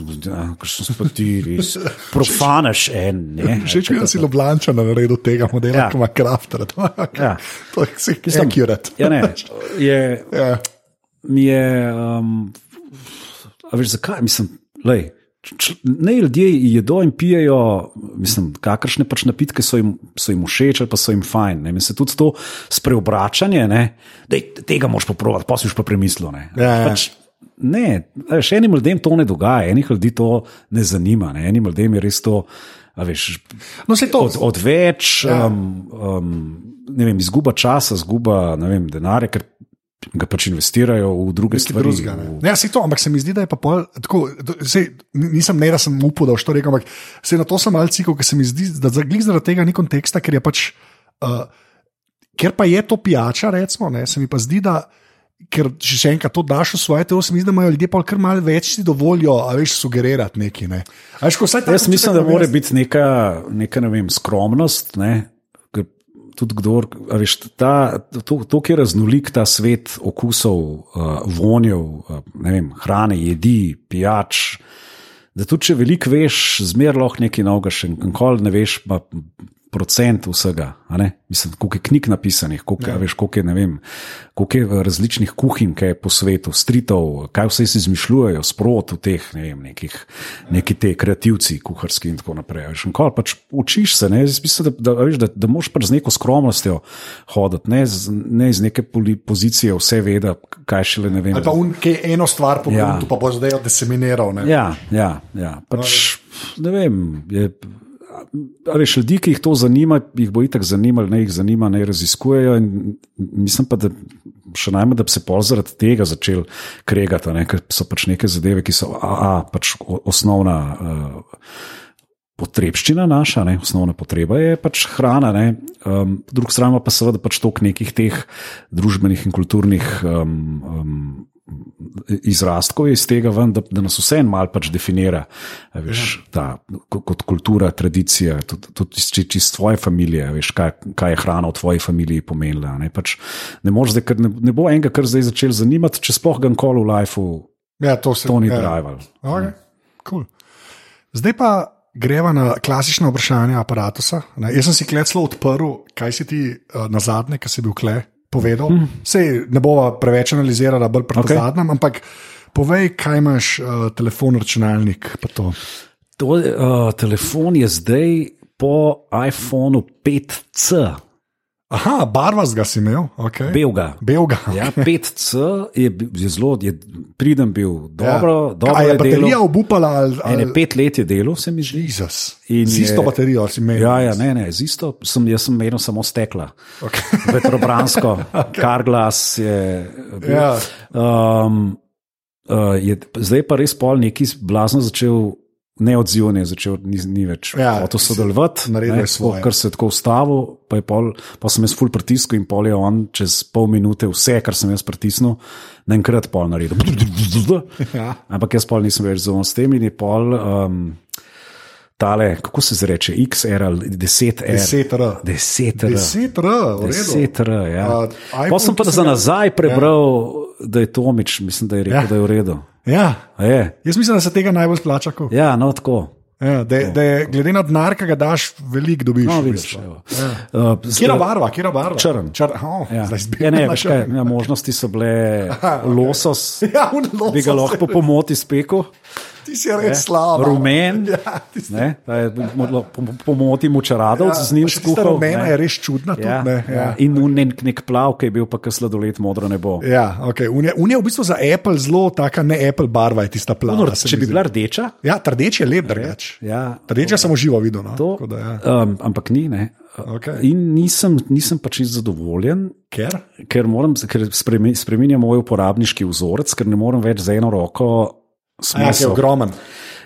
si ti res profanaš en. ne. Je, da si Ljubljančan naredil tega modela, Ja. ki ima krafter. To, Ja. to je vse, ki je accurate. Ja, ne, je, Ja. mi je, um, a veš, zakaj, mislim, lej, Ne, ljudje jedo in pijejo, mislim, kakršne pač napitke so jim, so jim všeč ali pa so jim fajn. Ne. Mislim, tudi to spreobračanje, ne, dej, tega moš pa provati, pa si už pa premislil. Ne, Ja, ja. pač, ne veš, enim ljudem to ne dogaja, enih ljudi to ne zanima, ne. enim ljudem je res to. Veš, No, to. od, odveč, Ja. um, um, vem, izguba časa, izguba vem, denarja, ker ga pač investirajo v druge Nekaj stvari. drugega, ne. v- ja, saj to, ampak se mi zdi, da je pa pol, tako, sej, nisem ne, da sem upal, da boš to rekel, ampak se na to sem malce cikal, ker se mi zdi, da za glih zaradi tega ni konteksta, ker je pač, uh, ker pa je to pijača, recimo, ne, se mi pa zdi, da. Ker če še enkrat to daš v svoje telo, se mi zdi, da imajo ljudje pa kar malo več si dovolijo, a veš, sugerirati nekaj. Ne. Veš, ko vsaj tako Jaz mislim, da mora biti neka, neka ne vem, skromnost. Ne? ker Tudi kdor, a veš, ta, to, to, kjer je raznolik ta svet okusov, uh, vonjev, uh, vem, hrane, jedi, pijač. Da tudi če veliko veš, zmer lahko nekaj novega, še nikoli ne veš, pa procent vsega. Mislim, koliko je knjig napisanih, koliko, ja. veš, koliko je, vem, koliko je eh, različnih kuhinj, kaj je po svetu, stritov, kaj vse si izmišljujejo, sprot v teh ne vem, nekih, neki te kreativci, kuharski in tako naprej. Veš, nikoli pač učiš se, ne, Jaz mislim, da, da, a veš, da, da moš pač z neko skromnostjo hoditi, ne, z, ne iz neke pozicije vse veda, kaj šele ne vem. Ali pa un, ki je eno stvar pogledal, Ja. pa bo zdaj deseminiral. Ne. Ja, ja, ja. Pač, ne vem. Je, a veš, ljudi, ki jih to zanima, jih bo itak zanimalo, ne jih zanima, ne raziskujejo. in Mislim pa, da še najmanj, da bi se pol zaradi tega začeli kregati, ne, ker so pač neke zadeve, ki so a, a, pač o- osnovna. Uh, Potrebščina naša, ne, osnovna potreba je pač hrana, um, po drugi strani pa seveda pač toliko nekih teh družbenih in kulturnih um, um, izrastkov je iz tega, ven, da, da nas vse en mal pač definira, veš, ta, ko- kot kultura, tradicija, tudi, tudi iz, či- iz tvoje a veš, kaj, kaj je hrana v tvoji familiji pomenila. Ne, pač ne, zdaj, ne, ne bo enega, kar zdaj začel zanimati, če sploh ga nikoli v lifeu Ja, to se to ni ja. drival. Okay. Cool. Zdaj pa greva na klasično vprašanje aparata. Jaz sem si kleclo odprl, kaj si ti uh, na zadnje, ki si bil kle, povedal. Mm. Sej ne bova preveč analizirala, bolj pri okay. zadnjem, ampak povej, kaj imaš, uh, telefon, računalnik. to. To, uh, telefon je zdaj po iPhonu 5C, Aha, barva ga si imel, okay. belga. belga. Ja, 5C je, je zelo, je priden bil, dobro, ja. dobro A je je baterija obupala ali, Ene ali... pet let je delo, se mi zdi. Jezus. In Z isto je- baterijo si imel. Ja, ja, ne, ne, z isto. Sem, jaz sem menil samo stekla. Okay. Vetrobransko, okay. kar glas je. Bil. Ja. Um, uh, je, zdaj pa res pol neki blazno začel. Neodzivno je začel, ni, ni več Ja, ja, sodelovati. naredil ne, je svoje. Ker se je tako ustavil, pa, pol, pa sem jaz full pritisnil in pol je on čez pol minute vse, kar sem jaz pritisnil, naenkrat pol naredil. Ja. Ampak jaz pol nisem več zadovoljen s tem in je pol. Um, Tale, kako se zreče, XR ali 10R. 10R. 10R. 10R, v redu. 10R, ja. A, iPhone, Pa sem pa za nazaj prebral, ja. da je Tomič, mislim, da je rekel, ja. da je v redu. Ja, Je. jaz mislim, da se tega najbolj splača. ko- Ja, no tako. Ja, da, da je glede na denar, ki ga daš, veliko dobiš. No, vidiš. Ja. Uh, Kjera barva, kjera barva? Črn. Črn. Oh, Ja. Ja, ne, veš kaj, ja, možnosti so bile losos, Ja, un losos. bi ga lahko po pomoti spekel. Ti si res slab. Rumen, Ja, ti si- ne, ta je mo- po- pomoti mučaradov, ja, z njim skuhal. rumena ne. je res čudna. Tudi, Ja, ne, ja. ja. In un nek, plav, ki je bil pa kar sladoled modro nebo. Ja, okay. Unija un je v bistvu za Apple zelo taka, ne Apple barva, je tista plava. No, se če bi bila rdeča, Ja, rdeč je lep, drugač. ja, Rdeč sem užival videl. No? to, Da, ja. um, ampak ni. Ne. Okej. In nisem, nisem pač zadovoljen, Ker? ker, moram, ker spreminjam moj uporabniški vzorec, ker ne morem več z eno roko A Ja, je ogromen.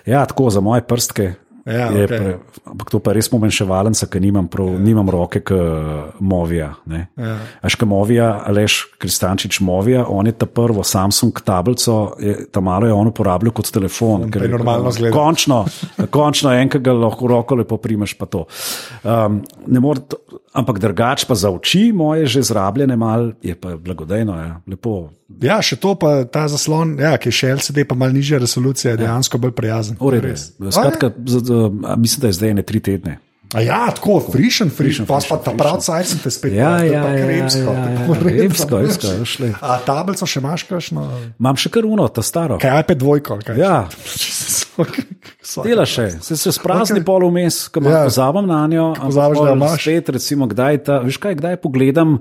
Ja, tako za moje prstke. Ja, je okej. pre, ampak to pa je res pomenševalnica, ker nimam, prav, ja. nimam roke, kot Movija. Ja. Až kot Movija, Aleš Kristančič Movija, on je ta prvo Samsung tablico, je, ta malo je on uporabljal kot telefon. pa je normalno izgleda. Končno, končno enkrat ga lahko roko lepo primeš, pa to. Um, ne more ampak drugače pa za oči moje že zrabljene, mal, je pa blagodejno, ja, lepo. Ja, še to pa ta zaslon, ja, ki je še LCD, pa malo nižja resolucija, je dejansko bolj prijazen. Uredno. Res. Skratka, z, z, a mislim, da je zdaj ne tri tedne. A ja, tako, frišen, frišen, pa pa ta frišen. prav cajt sem te spet Ja, ja, ja, ja, ja, veš. isto, veš, le. A tablico še imaš, kakšno? Imam še kar uno, ta staro. Kaj iPad dvojko? ali Kaj? Ja, dela še, se se sprazni okay. pol vmes, ko Ja. ja. pozabim na njo. pozabiš, da imaš. Spet, recimo, kdaj, ta, veš kaj, kdaj pogledam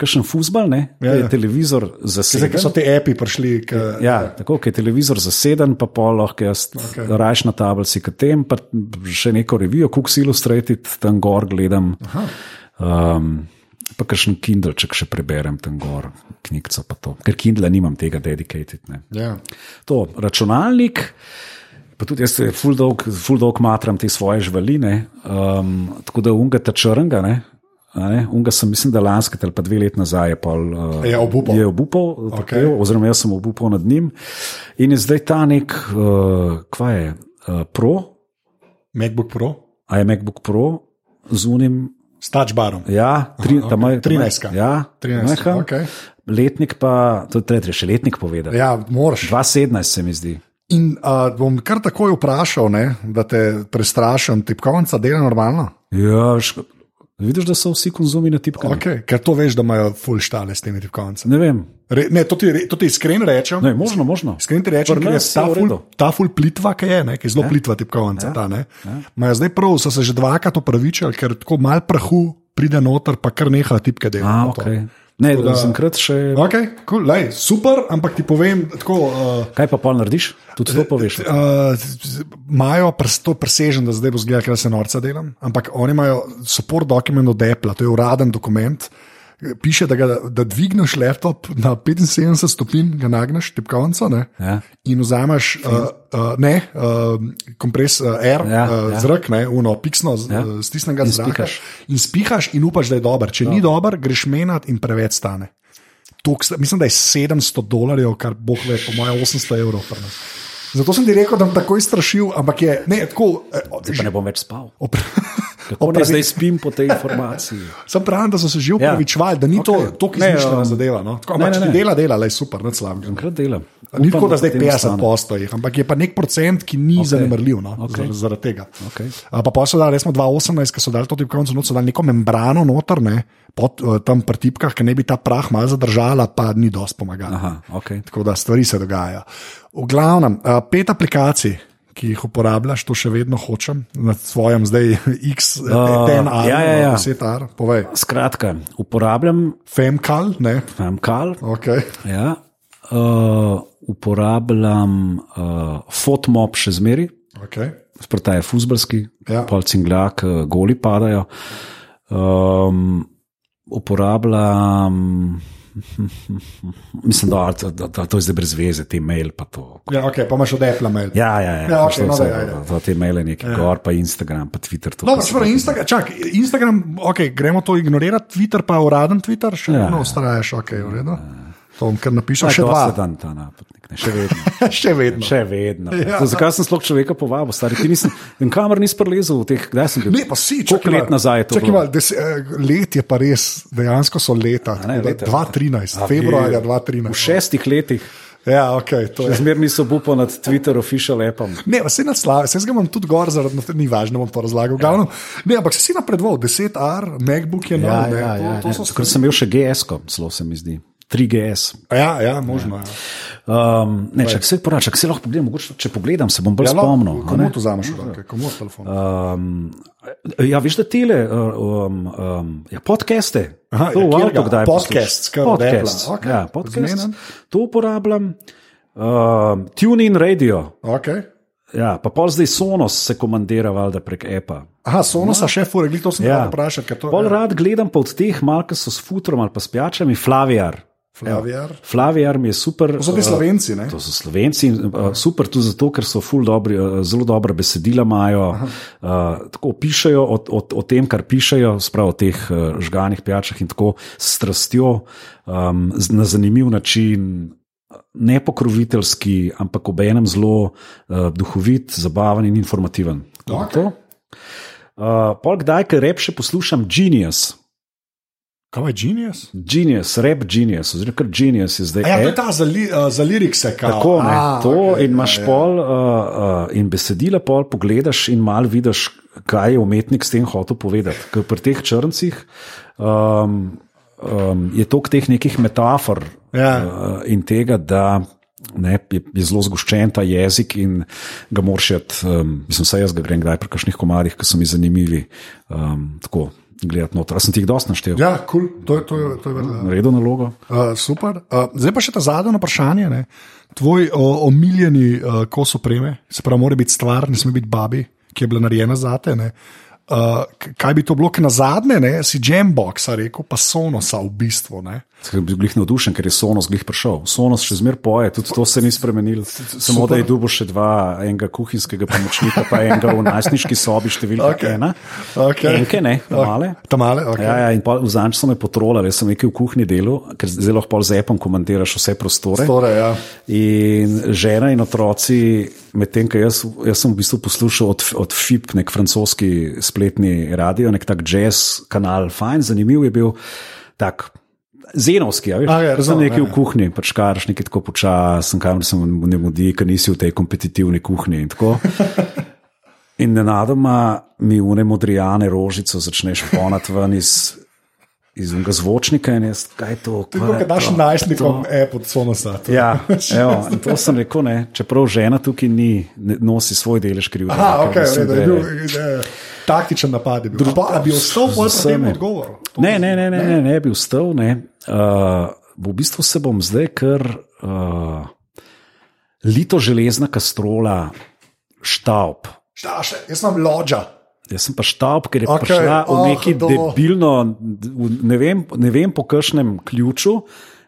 kakšen futbal, ne, Ja, ja, ja. je televizor Zdaj, ko so zaseden. ti api prišli. K, Ja, tako, ker je televizor zaseden, pa pol lahko jaz okay. rajš na tablici, kot tem, pa še neko revijo, Cooks Illustrated, tam gor gledam. Um, pa kakšen Kindleček še preberem tam gor, knjigico pa to. Ker Kindle nimam tega dedicated. Ne. Ja. To, računalnik, pa tudi jaz se full dolg, full dolg matram te svoje žvaline, um, tako da unga ta črnga, ne. Ne, unga sem, mislim, da lanskega ali pa dve leti nazaj je, pol, uh, Je obupal. je obupal okay. oziroma jaz sem obupal nad njim. In je zdaj ta nek, uh, kva je, uh, Pro, MacBook Pro a je MacBook Pro z unim, s touchbarom. ja, tri, Aha, tam okej. je 13. Ja, 13, majhen. okej. Letnik pa, to je treba še letnik povedati. Ja, moraš. 2017 se mi zdi. In uh, bom kar takoj vprašal, ne, da te prestrašim, tipkovnica dela normalno. Ja, veš, vidiš, da so vsi konzumi na tipku. Okay. Ker to veš, da imajo full štale s temi tipkovnicami. Ne vem, Re, ne, to ti, to ti iskreno rečem. ne, možno, možno. Iskreno ti rečem, ker je ta ful, ta ful plitva, ki je, ne, ki je zelo ja. plitva tipkovnica. Ja. Ne, ja. Zdaj prav so se že dvakrat opravičili, ker tako mal prahu pride noter, pa kar neha tipke delati. okay. Ne, Tako da- da sem krat še. Okay, cool, lej, super, ampak ti povem tako. Uh, Kaj pa pol narediš? Tudi to poveš. Uh, Imajo pres, to presežen, da zdaj bo zgleda, ker se norca delam, ampak oni imajo support dokument od Apple, to je uraden dokument. Piše, da, ga, da dvigneš laptop na 75 stopinj, ga nagneš, tipkovnico, Ja. in vzameš uh, uh, ne, uh, kompres uh, air, ja, uh, ja. zrak, ne, uno, piksno, Ja. ja. stisnega In zraka. spihaš. In spihaš in upaš, da je dober. Če no. ni dober, greš menjati in preveč stane. Tok, mislim, da je 700 dolarjev, kar bo ve, po mojem 800 evrov. pri nas. Zato sem ti rekel, da bom takoj strašil, ampak je ne, tako. eh, Pa ne bom več spal. Kako naj zdaj spim po tej informaciji? Sem pravim, da so se že Ja. upravičevali, da ni okay. To tako izmišljena um, zadeva. No? Tako, ne, ne, ne. dela, dela, le super, ne slabega. Enkrat delam. Ni tako, da zdaj potem 50 ostane. postoji, ampak je pa nek procent, ki ni okay. zanemarljiv no, okay. zaradi tega. Okej. A Pa pa so dali, recimo 2018, ko so dali to tipkovnico, not so dali neko membrano noter, ne, pod eh, tam pri tipkah, ki ne bi ta prah malo zadržala, pa ni dosti pomagala. Aha, okay. Tako da stvari se dogajajo. V glavnem, eh, pet aplikacij. Ki jih uporabljaš, to še vedno hočem, na svojem zdaj X10R, Uh, ja, ja, ja. 10R, povej. Skratka, uporabljam Femkal, ne, Femkal, ok. ja, uh, uporabljam uh, Fotmob še zmeri, okay. sprta je fuzbalski, Ja. pol cinglak, uh, goli padajo. Um, uporabljam. Mislim, da, da, da, da to je zdaj brez veze, te mail pa to. Ja, ok, pa imaš od Apple mail. Ja, ja, ja, Ja, ja okay, no, vse, daj, ajde. to, te maile neki ja. gor, pa Instagram, pa Twitter. To, Dobro, pa Instagram, čak, Instagram, ok, gremo to ignorirati, Twitter pa uraden Twitter, še Ja. vedno ustrajaš, ok, v redu. To bom kar napisal, še dva. dan ta napotnik, ne, še vedno. še vedno. Še vedno. Ja. Ja. Zakaj sem sploh človeka povabil, stari? Ti nisem, in kamer nisi prelezel v teh, kdaj sem bil? Ne, pa si, Koliko let nazaj to? Čakaj, mal, des, eh, let je pa res, dejansko so leta. ne, tako da leta. 2013, A, februarja V 2013. šestih letih, Ja, ok, to je. zmer nisem upal nad Twitter official appom. Ne, vse nadslave, vse ga imam tudi gor, zaradi no, ni važno, bom to razlagal. Ja. Ne, ampak si napredoval, 10R, MacBook je nov, Ja, ne, ja, to, ja, to ja. so Takrat sem imel še GS-ko, zelo se mi zdi. 3GS. Ja, ja, možno. Ja. Um, ne, če se porača, če se lahko pogledam, mogoče, če pogledam, se bom bolj Ja, spomnil. Komu to roke, komu telefon? Um, ja, veš, da tele um, um, ja, podcaste. Aha, to ja, v kjerga? avtu kdaj Podcast, podcast. Okej, Ja, podcast. zmenen. To uporabljam. Um, TuneIn Radio. Okay. Ja, pa pol zdaj Sonos se komandira valjda prek Appa. Aha, Sonosa še fure, to sem Ja. ja. vprašal. To, Pol ja. rad gledam pa od teh, malo ki so s futrom ali pa s pijačami, Flavijar. Flavijar. Flavijar mi je super. To so ti eh, slovenci, ne? To so slovenci, in, uh, super tudi zato, ker so ful dobri, uh, zelo dobra besedila imajo. Uh, tako pišejo o, o, o tem, kar pišejo, sprav o teh uh, žganih pijačah in tako s strastjo, um, na zanimiv način. Ne pokroviteljski, ampak ob enem zelo uh, duhovit, zabaven in informativen. Tako da Ok. to. Uh, pol kdaj, ker rep še poslušam Genius. Kaj je genius? Genius, rap genius, oziroma kar genius je zdaj. A ja, to je ta za, li, uh, za lirikse, kao. Tako, ne, A, to okej, in imaš ja, ja. pol, uh, uh, in besedila pol pogledaš in mal vidiš, kaj je umetnik s tem hotel povedati. Ker pri teh črncih um, um, je toliko teh nekih metafor Ja. uh, in tega, da. Ne, je, je zelo zgoščen ta jezik in ga moraš um, mislim, vse jaz ga grem kdaj pri kakšnih komarjih, ki so mi zanimivi. Um, tako gledati noter. A sem ti jih dosti naštel? Ja, kul, cool. to, je- to, je- to je verjetno. Naredil nalogo. Uh, super. Uh, zdaj pa še ta zadnje vprašanje. Ne? Tvoj uh, omiljeni uh, kos opreme, se pravi, mora biti stvar, ne sme biti babi, ki je bila narejena za te. ne. Uh, kaj bi to bilo, na zadnje ne, si Jamboxa rekel, pa Sonosa v bistvu. Ne? Sem bil glih navdušen, ker je Sonos glih prišel. Sonos še zmeraj poje, tudi to se ni spremenilo. Samo da je dubo še dva, enega kuhinjskega pomočnika, pa enega v najstniški sobi, številka Okej. ena. Okej. Enke, ne, male. Tamale, okay. Ja, ja, in v zanč so me potrolali, jaz sem nekaj v kuhinji delal, ker zdaj lahko z epom komandiraš vse prostore. Tore, ja. In žena in otroci, medtem ko jaz, jaz sem v bistvu poslušal od, od FIP, nek francoski spletni radio, nek tak jazz kanal, fajn, zanimiv je bil. Tak, Zenovski, ja, veš, A, ja, Jaz sem razumem, nekaj ja, v kuhinji, pač karaš nekaj tako počasen, kam se ne mudi, ker nisi v tej kompetitivni kuhinji. In, tako. in nenadoma mi v ne modrijane rožico začneš ponati ven iz, iz unega zvočnika in jaz, kaj je to? Kaj je lahko daš to? najstnikom app od Sonosa. to- Ja, evo, to sem rekel, ne, čeprav žena tukaj ni, ne, nosi svoj delež krivde. Aha, okay, mislim, redo, da je bil je, taktičen napad. Je bil. Pa, a bi ostal pol pri tem odgovoru? Ne, ne, ne, ne, ne, ne bi vstal. Ne. Uh, v bistvu se bom zdaj, ker uh, lito železna kastrola, štaub. Šta, še, jaz sem lođa. Jaz sem pa štaub, ker je okay. prišla v oh, neki do. debilno, ne vem, ne vem po kakšnem ključu,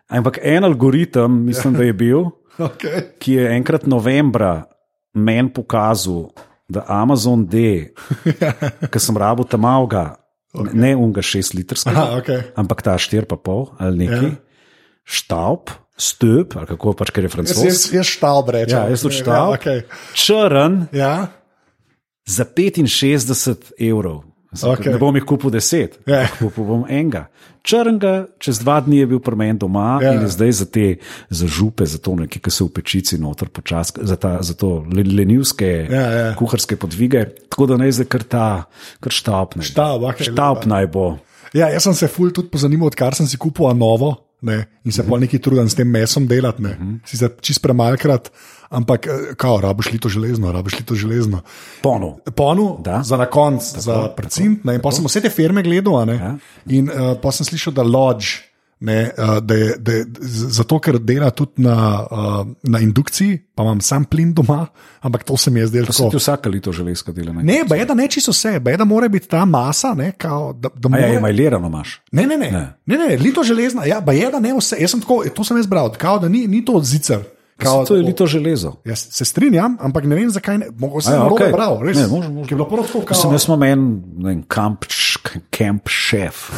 ampak en algoritem, mislim, da je bil, Okay. ki je enkrat novembra meni pokazal, da Amazon D, ki sem rabo tam avga, okay. ne unga šest litrskega, Aha, okay. ampak ta štiri pa pol ali neki, Ja. ja. štaub, stop, ali kako pač, ker je Jaz, francoski. jaz, jaz štaub rečem. Ja, jaz tudi štaub. Ja, okay. Črn ja. Za 65 evrov. Mislim, Okej. Ne bom jih kupil deset, Ja. kupil bom enega. Črnga, čez dva dni je bil pri meni doma Ja. ja. in je zdaj za te za župe, za to nekaj, ki se v pečici noter počasi, za, ta- za to le- lenivske Ja, ja. kuharske podvige. Tako da naj zdaj kar ta, kar štaub naj okej, štaub lepa. naj bo. Ja, jaz sem se ful tudi pozanimal, odkar sem si kupil novo ne, in se pol neki trudim s tem mesom delati. Ne. Sicer čist premalkrat, ampak eh, kao, rabiš lito železno, rabiš lito železno. Ponov. Ponu, Da. za na konc, za precint. ne, In pa sem vse te firme gledal, Ja. in uh, pa sem slišal, da Lodge. Ne, uh, da je, da je, zato, ker dela tudi na, uh, na indukciji, pa imam sam plin doma, ampak to se mi je zdelo tako. ti vsaka lito železka dela. Ne, Ne, bej da ne čisto vse, bej da mora biti ta masa, ne, kao, da, da A mora, ja, emajlirano imaš. Ne, ne, ne, ne. Ne. ne, lito železna, ja, pa je da ne vse. Jaz sem tako, to sem jaz bral, kao, da ni, ni to zicer. Kao, To je lito železo. Jaz se strinjam, ampak ne vem, zakaj ne. Mogoče sem ja, okej. okay. bral, res. Ne. Ki je bilo prvo tako, Sem kao, jaz imam en, ne vem, kamp, kamp šef.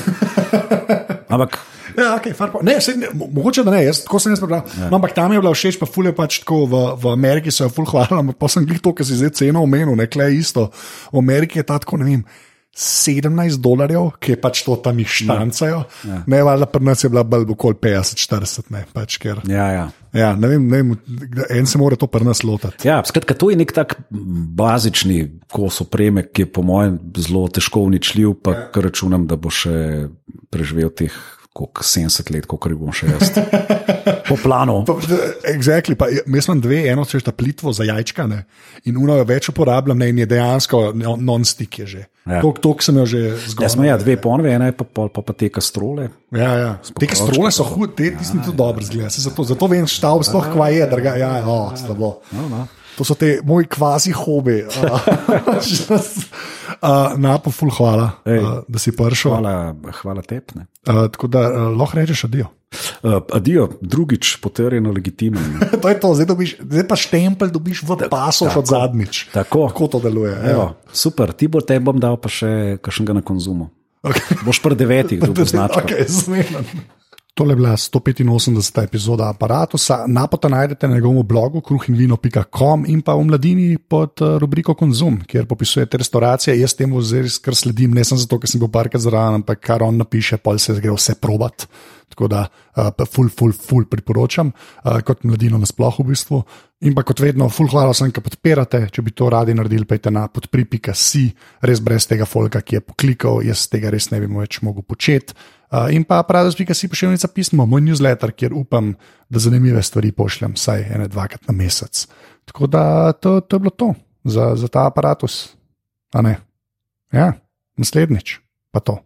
Ampak Ja, okay, far po- ne, sej, ne, mo- mogoče da ne, jaz, tako sem jaz prebral. Ja. No, ampak tam je bila všeč, pa fulje pač tako v, v Ameriki so jo ful hvalili, ampak pa sem glih to, kar si zdaj ceno omenil, ne, kle isto. V Ameriki je ta tako, ne vem. 17 dolarjev, ki je pač to tam jih štancajo. Ja. Ne, valjda pri nas je bila bolj okoli 50-40, ne, pač ker. ja, ja. Ja, ne vem, ne vem, en se mora to pri nas lotiti. Ja, skratka, to je nek tak bazični kos opreme, ki je po mojem zelo težko uničljiv, pa ja. računam, da bo še preživel teh koliko, 70 let, kot bom še jaz. Po planu. Exactly, pa, jaz imam dve, eno se ta plitvo za jajčka ne, in uno jo več uporabljam ne, in je dejansko no- non-stick je že. Ja. Ja. Tok sem jo že Jaz zgolj. sem ja, dve ponve, ena je pa, pa, pa, pa te kastrole. Ja, ja. Te kastrole so hude, te ti ja, tudi dobro zgleda. Zato, zato vem, štaub sploh kva je, draga. Ja, ja, oh, slabo. No, no. To so te moji kvazi hobi. Uh, Napo, ful, hvala, Ej, uh, da si prišel. Hvala, hvala tepne. Uh, tako da uh, lahko rečeš adijo. Uh, adijo, drugič potrjeno legitimno. to je to, zdaj, dobiš, zdaj pa štempelj dobiš v pasu od zadnjič. Tako. Kako to deluje? Evo, super, ti bo te bom dal pa še kakšnega na konzumu. Okay. Boš pri devetih, da bo značka. Okay, Tole je bila 185. epizoda aparata. Napota najdete na njegovem blogu kruhinvino.com in pa v mladini pod eh, rubriko Konzum, kjer popisujete restauracije. Jaz temu zdaj kar sledim, ne samo zato, ker sem bil parkrat zraven, ampak kar on napiše, pol se gre vse probat. Tako da, uh, ful, ful, ful priporočam, uh, kot mladino nasplošno v bistvu. In pa kot vedno, ful, hvala vsem, ki podpirate. Če bi to radi naredili, pejte na podpri.si, res brez tega folka, ki je poklikal, jaz tega res ne bi več mogel početi. Uh, in pa pravi.si pošiljnica pismo, moj newsletter, kjer upam, da zanimive stvari pošljem, vsaj ene dvakrat na mesec. Tako da to, to je bilo to za, za ta aparatus. Ja, naslednjič pa to.